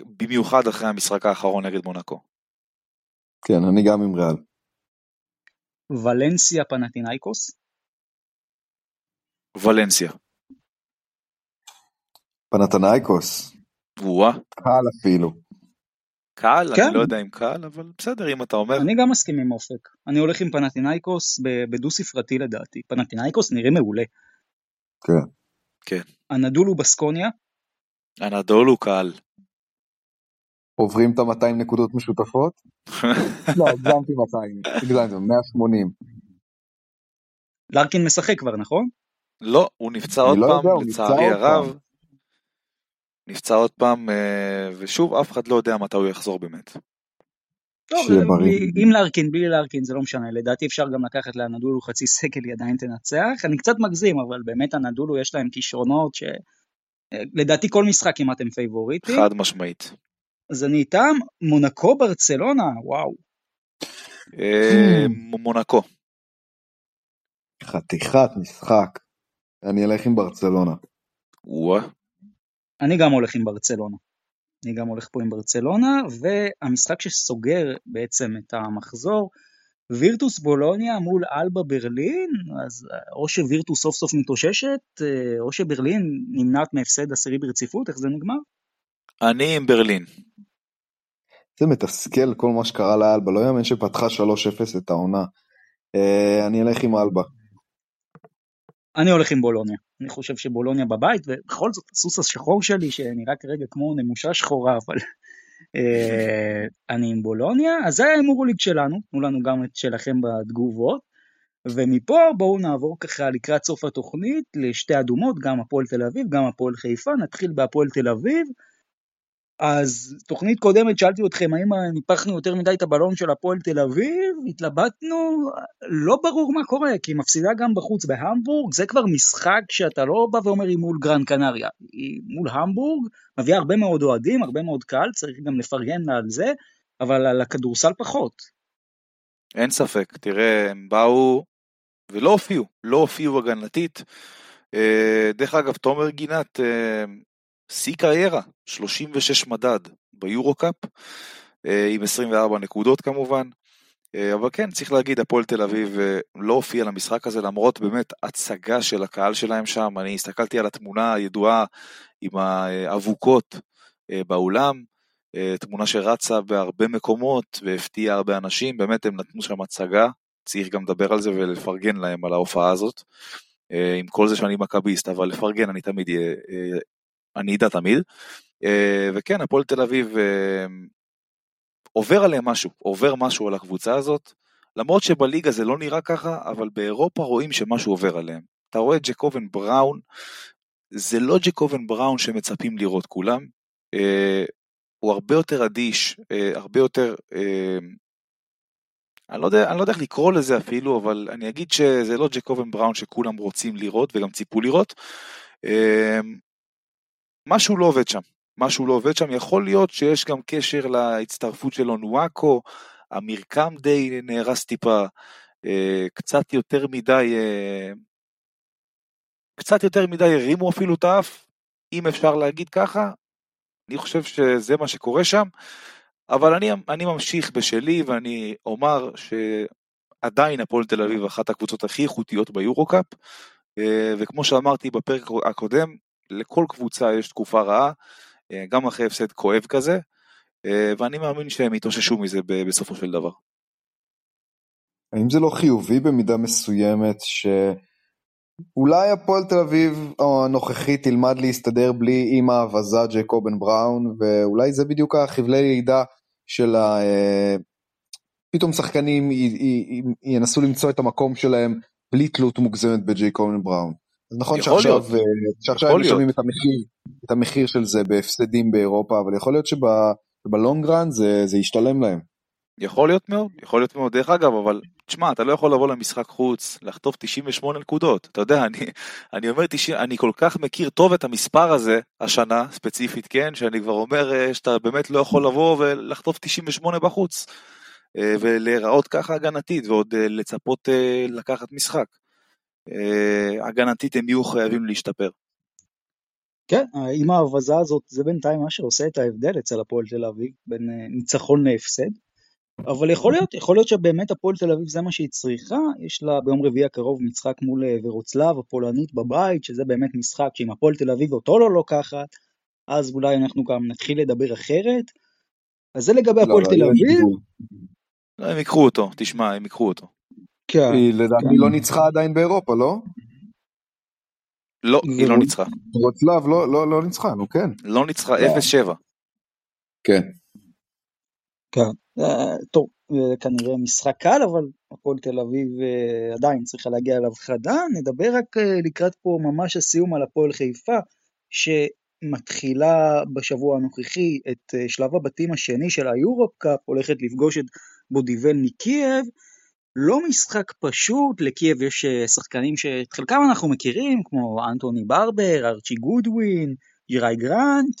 במיוחד אחרי המשחק האחרון נגד מונקו. כן, אני גם עם ריאל. ולנסיה פנטינאיקוס? ולנסיה. פנתנייקוס. וואה. קל אפילו. קל? כן. אני לא יודע אם קל, אבל בסדר אם אתה אומר. אני גם מסכים עם אופק. אני הולך עם פנטינאיקוס בדו ספרתי לדעתי. פנטינאיקוס נראה מעולה. כן. כן. הנדולו בסקוניה. הנדולו קל. עוברים את ה-200 נקודות משותפות? לא, הגזמתי 200, הגזמתי, 180. לרקין משחק כבר, נכון? לא, הוא נפצע עוד לא פעם, יודע, לצערי הרב. נפצע עוד פעם, אה, ושוב, אף אחד לא יודע מתי הוא יחזור באמת. טוב, אם לארקין, בלי לארקין זה לא משנה, לדעתי אפשר גם לקחת לאנדולו חצי סקל, היא עדיין תנצח, אני קצת מגזים, אבל באמת אנדולו יש להם כישרונות ש... לדעתי כל משחק אם אתם פייבוריטים. חד משמעית. אז אני איתם, מונקו ברצלונה, וואו. אה, מונקו. חתיכת משחק. אני אלך עם ברצלונה. וואה. אני גם הולך עם ברצלונה. אני גם הולך פה עם ברצלונה, והמשחק שסוגר בעצם את המחזור, וירטוס בולוניה מול אלבה ברלין, אז או שווירטוס סוף סוף מתאוששת, או שברלין נמנעת מהפסד עשירי ברציפות, איך זה נגמר? אני עם ברלין. זה מתסכל כל מה שקרה לאלבה, לא יאמן שפתחה 3-0 את העונה. אה, אני אלך עם אלבה. אני הולך עם בולוניה. אני חושב שבולוניה בבית, ובכל זאת הסוס השחור שלי, שנראה כרגע כמו נמושה שחורה, אבל אה, אני עם בולוניה. אז זה ההימורוליג שלנו, תנו לנו גם את שלכם בתגובות. ומפה בואו נעבור ככה לקראת סוף התוכנית לשתי אדומות, גם הפועל תל אביב, גם הפועל חיפה. נתחיל בהפועל תל אביב. אז תוכנית קודמת שאלתי אתכם האם ניפחנו יותר מדי את הבלון של הפועל תל אביב, התלבטנו, לא ברור מה קורה, כי היא מפסידה גם בחוץ בהמבורג, זה כבר משחק שאתה לא בא ואומר היא מול גרן קנריה, היא מול המבורג, מביאה הרבה מאוד אוהדים, הרבה מאוד קהל, צריך גם לפרגן לה על זה, אבל על הכדורסל פחות. אין ספק, תראה, הם באו ולא הופיעו, לא הופיעו הגנתית. אה, דרך אגב, תומר גינת, אה, שיא קריירה, 36 מדד ביורו-קאפ, אה, עם 24 נקודות כמובן. אבל כן, צריך להגיד, הפועל תל אביב לא הופיע למשחק הזה, למרות באמת הצגה של הקהל שלהם שם. אני הסתכלתי על התמונה הידועה עם האבוקות באולם, תמונה שרצה בהרבה מקומות והפתיעה הרבה אנשים, באמת הם נתנו שם הצגה, צריך גם לדבר על זה ולפרגן להם על ההופעה הזאת. אה, עם כל זה שאני מכביסט, אבל לפרגן אני תמיד, אה, אני אדע תמיד. אה, וכן, הפועל תל אביב עובר עליהם משהו, עובר משהו על הקבוצה הזאת. למרות שבליגה זה לא נראה ככה, אבל באירופה רואים שמשהו עובר עליהם. אתה רואה את ג'קובן בראון, זה לא ג'קובן בראון שמצפים לראות כולם, הוא הרבה יותר אדיש, הרבה יותר אני לא, יודע, אני לא יודע איך לקרוא לזה אפילו, אבל אני אגיד שזה לא ג'קובן בראון שכולם רוצים לראות וגם ציפו לראות. משהו לא עובד שם, משהו לא עובד שם, יכול להיות שיש גם קשר להצטרפות של אונואקו, המרקם די נהרס טיפה, אה, קצת יותר מדי, אה, קצת יותר מדי הרימו אפילו את האף, אם אפשר להגיד ככה, אני חושב שזה מה שקורה שם. אבל אני, אני ממשיך בשלי ואני אומר שעדיין הפועל תל אביב אחת הקבוצות הכי איכותיות ביורו-קאפ, אה, וכמו שאמרתי בפרק הקודם, לכל קבוצה יש תקופה רעה, אה, גם אחרי הפסד כואב כזה, אה, ואני מאמין שהם יתאוששו מזה בסופו של דבר. האם זה לא חיובי במידה מסוימת שאולי הפועל תל אביב הנוכחית תלמד להסתדר בלי אימא האבזה ג'קובן בראון ואולי זה בדיוק החבלי לידה של ה... אה, פתאום שחקנים ינסו למצוא את המקום שלהם בלי תלות מוגזמת בג'יי קולן בראון. אז נכון שעכשיו, אה, שעכשיו הם משלמים את המחיר, את המחיר של זה בהפסדים באירופה, אבל יכול להיות שבלונגרן זה, זה ישתלם להם. יכול להיות מאוד, יכול להיות מאוד. דרך אגב, אבל תשמע, אתה לא יכול לבוא למשחק חוץ, לחטוף 98 נקודות. אתה יודע, אני, אני אומר 90, אני כל כך מכיר טוב את המספר הזה, השנה, ספציפית, כן, שאני כבר אומר אה, שאתה באמת לא יכול לבוא ולחטוף 98 בחוץ. אה, ולהיראות ככה הגנתית, ועוד לצפות לקחת משחק. הגנתית הם יהיו חייבים להשתפר. כן, עם ההבזה הזאת, זה בינתיים מה שעושה את ההבדל אצל הפועל תל אביב, בין ניצחון להפסד. אבל יכול להיות, יכול להיות שבאמת הפועל תל אביב זה מה שהיא צריכה, יש לה ביום רביעי הקרוב משחק מול אה, ורוצלב הפולנית בבית, שזה באמת משחק שאם הפועל תל אביב אותו לא לוקחת, אז אולי אנחנו גם נתחיל לדבר אחרת. אז זה לגבי לא, הפועל לא, תל אביב. לא, הם ייקחו אותו, תשמע, הם ייקחו אותו. כן. היא לדעתי כן. לא ניצחה עדיין באירופה, לא? לא, היא לא ניצחה. ורוצלב לא, לא, לא ניצחה, נו כן. לא ניצחה, 0-7. כן. כן, אה, טוב, זה כנראה משחק קל, אבל הפועל תל אביב אה, עדיין צריכה להגיע אליו חדה. נדבר רק אה, לקראת פה ממש הסיום על הפועל חיפה, שמתחילה בשבוע הנוכחי את שלב הבתים השני של היורופ קאפ, הולכת לפגוש את בודיבל מקייב. לא משחק פשוט, לקייב יש שחקנים שאת חלקם אנחנו מכירים, כמו אנטוני ברבר, ארצ'י גודווין, ג'יראי גרנט,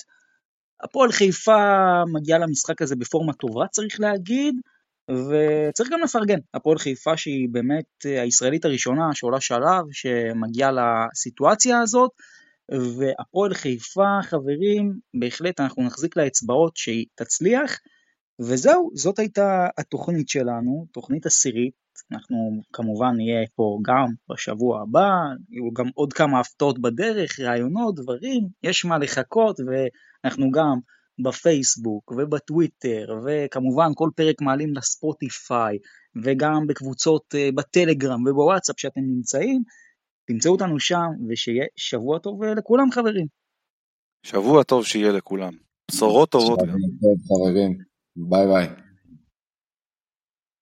הפועל חיפה מגיעה למשחק הזה בפורמה טובה צריך להגיד, וצריך גם לפרגן, הפועל חיפה שהיא באמת אה, הישראלית הראשונה שעולה שלב, שמגיעה לסיטואציה הזאת, והפועל חיפה, חברים, בהחלט אנחנו נחזיק לאצבעות שהיא תצליח, וזהו, זאת הייתה התוכנית שלנו, תוכנית עשירית, אנחנו כמובן נהיה פה גם בשבוע הבא, יהיו גם עוד כמה הפתעות בדרך, רעיונות, דברים, יש מה לחכות, אנחנו גם בפייסבוק ובטוויטר, וכמובן כל פרק מעלים לספוטיפיי, וגם בקבוצות אה, בטלגרם ובוואטסאפ שאתם נמצאים, תמצאו אותנו שם, ושיהיה שבוע טוב אה, לכולם חברים. שבוע טוב שיהיה לכולם. בשורות טובות. חברים, ביי ביי.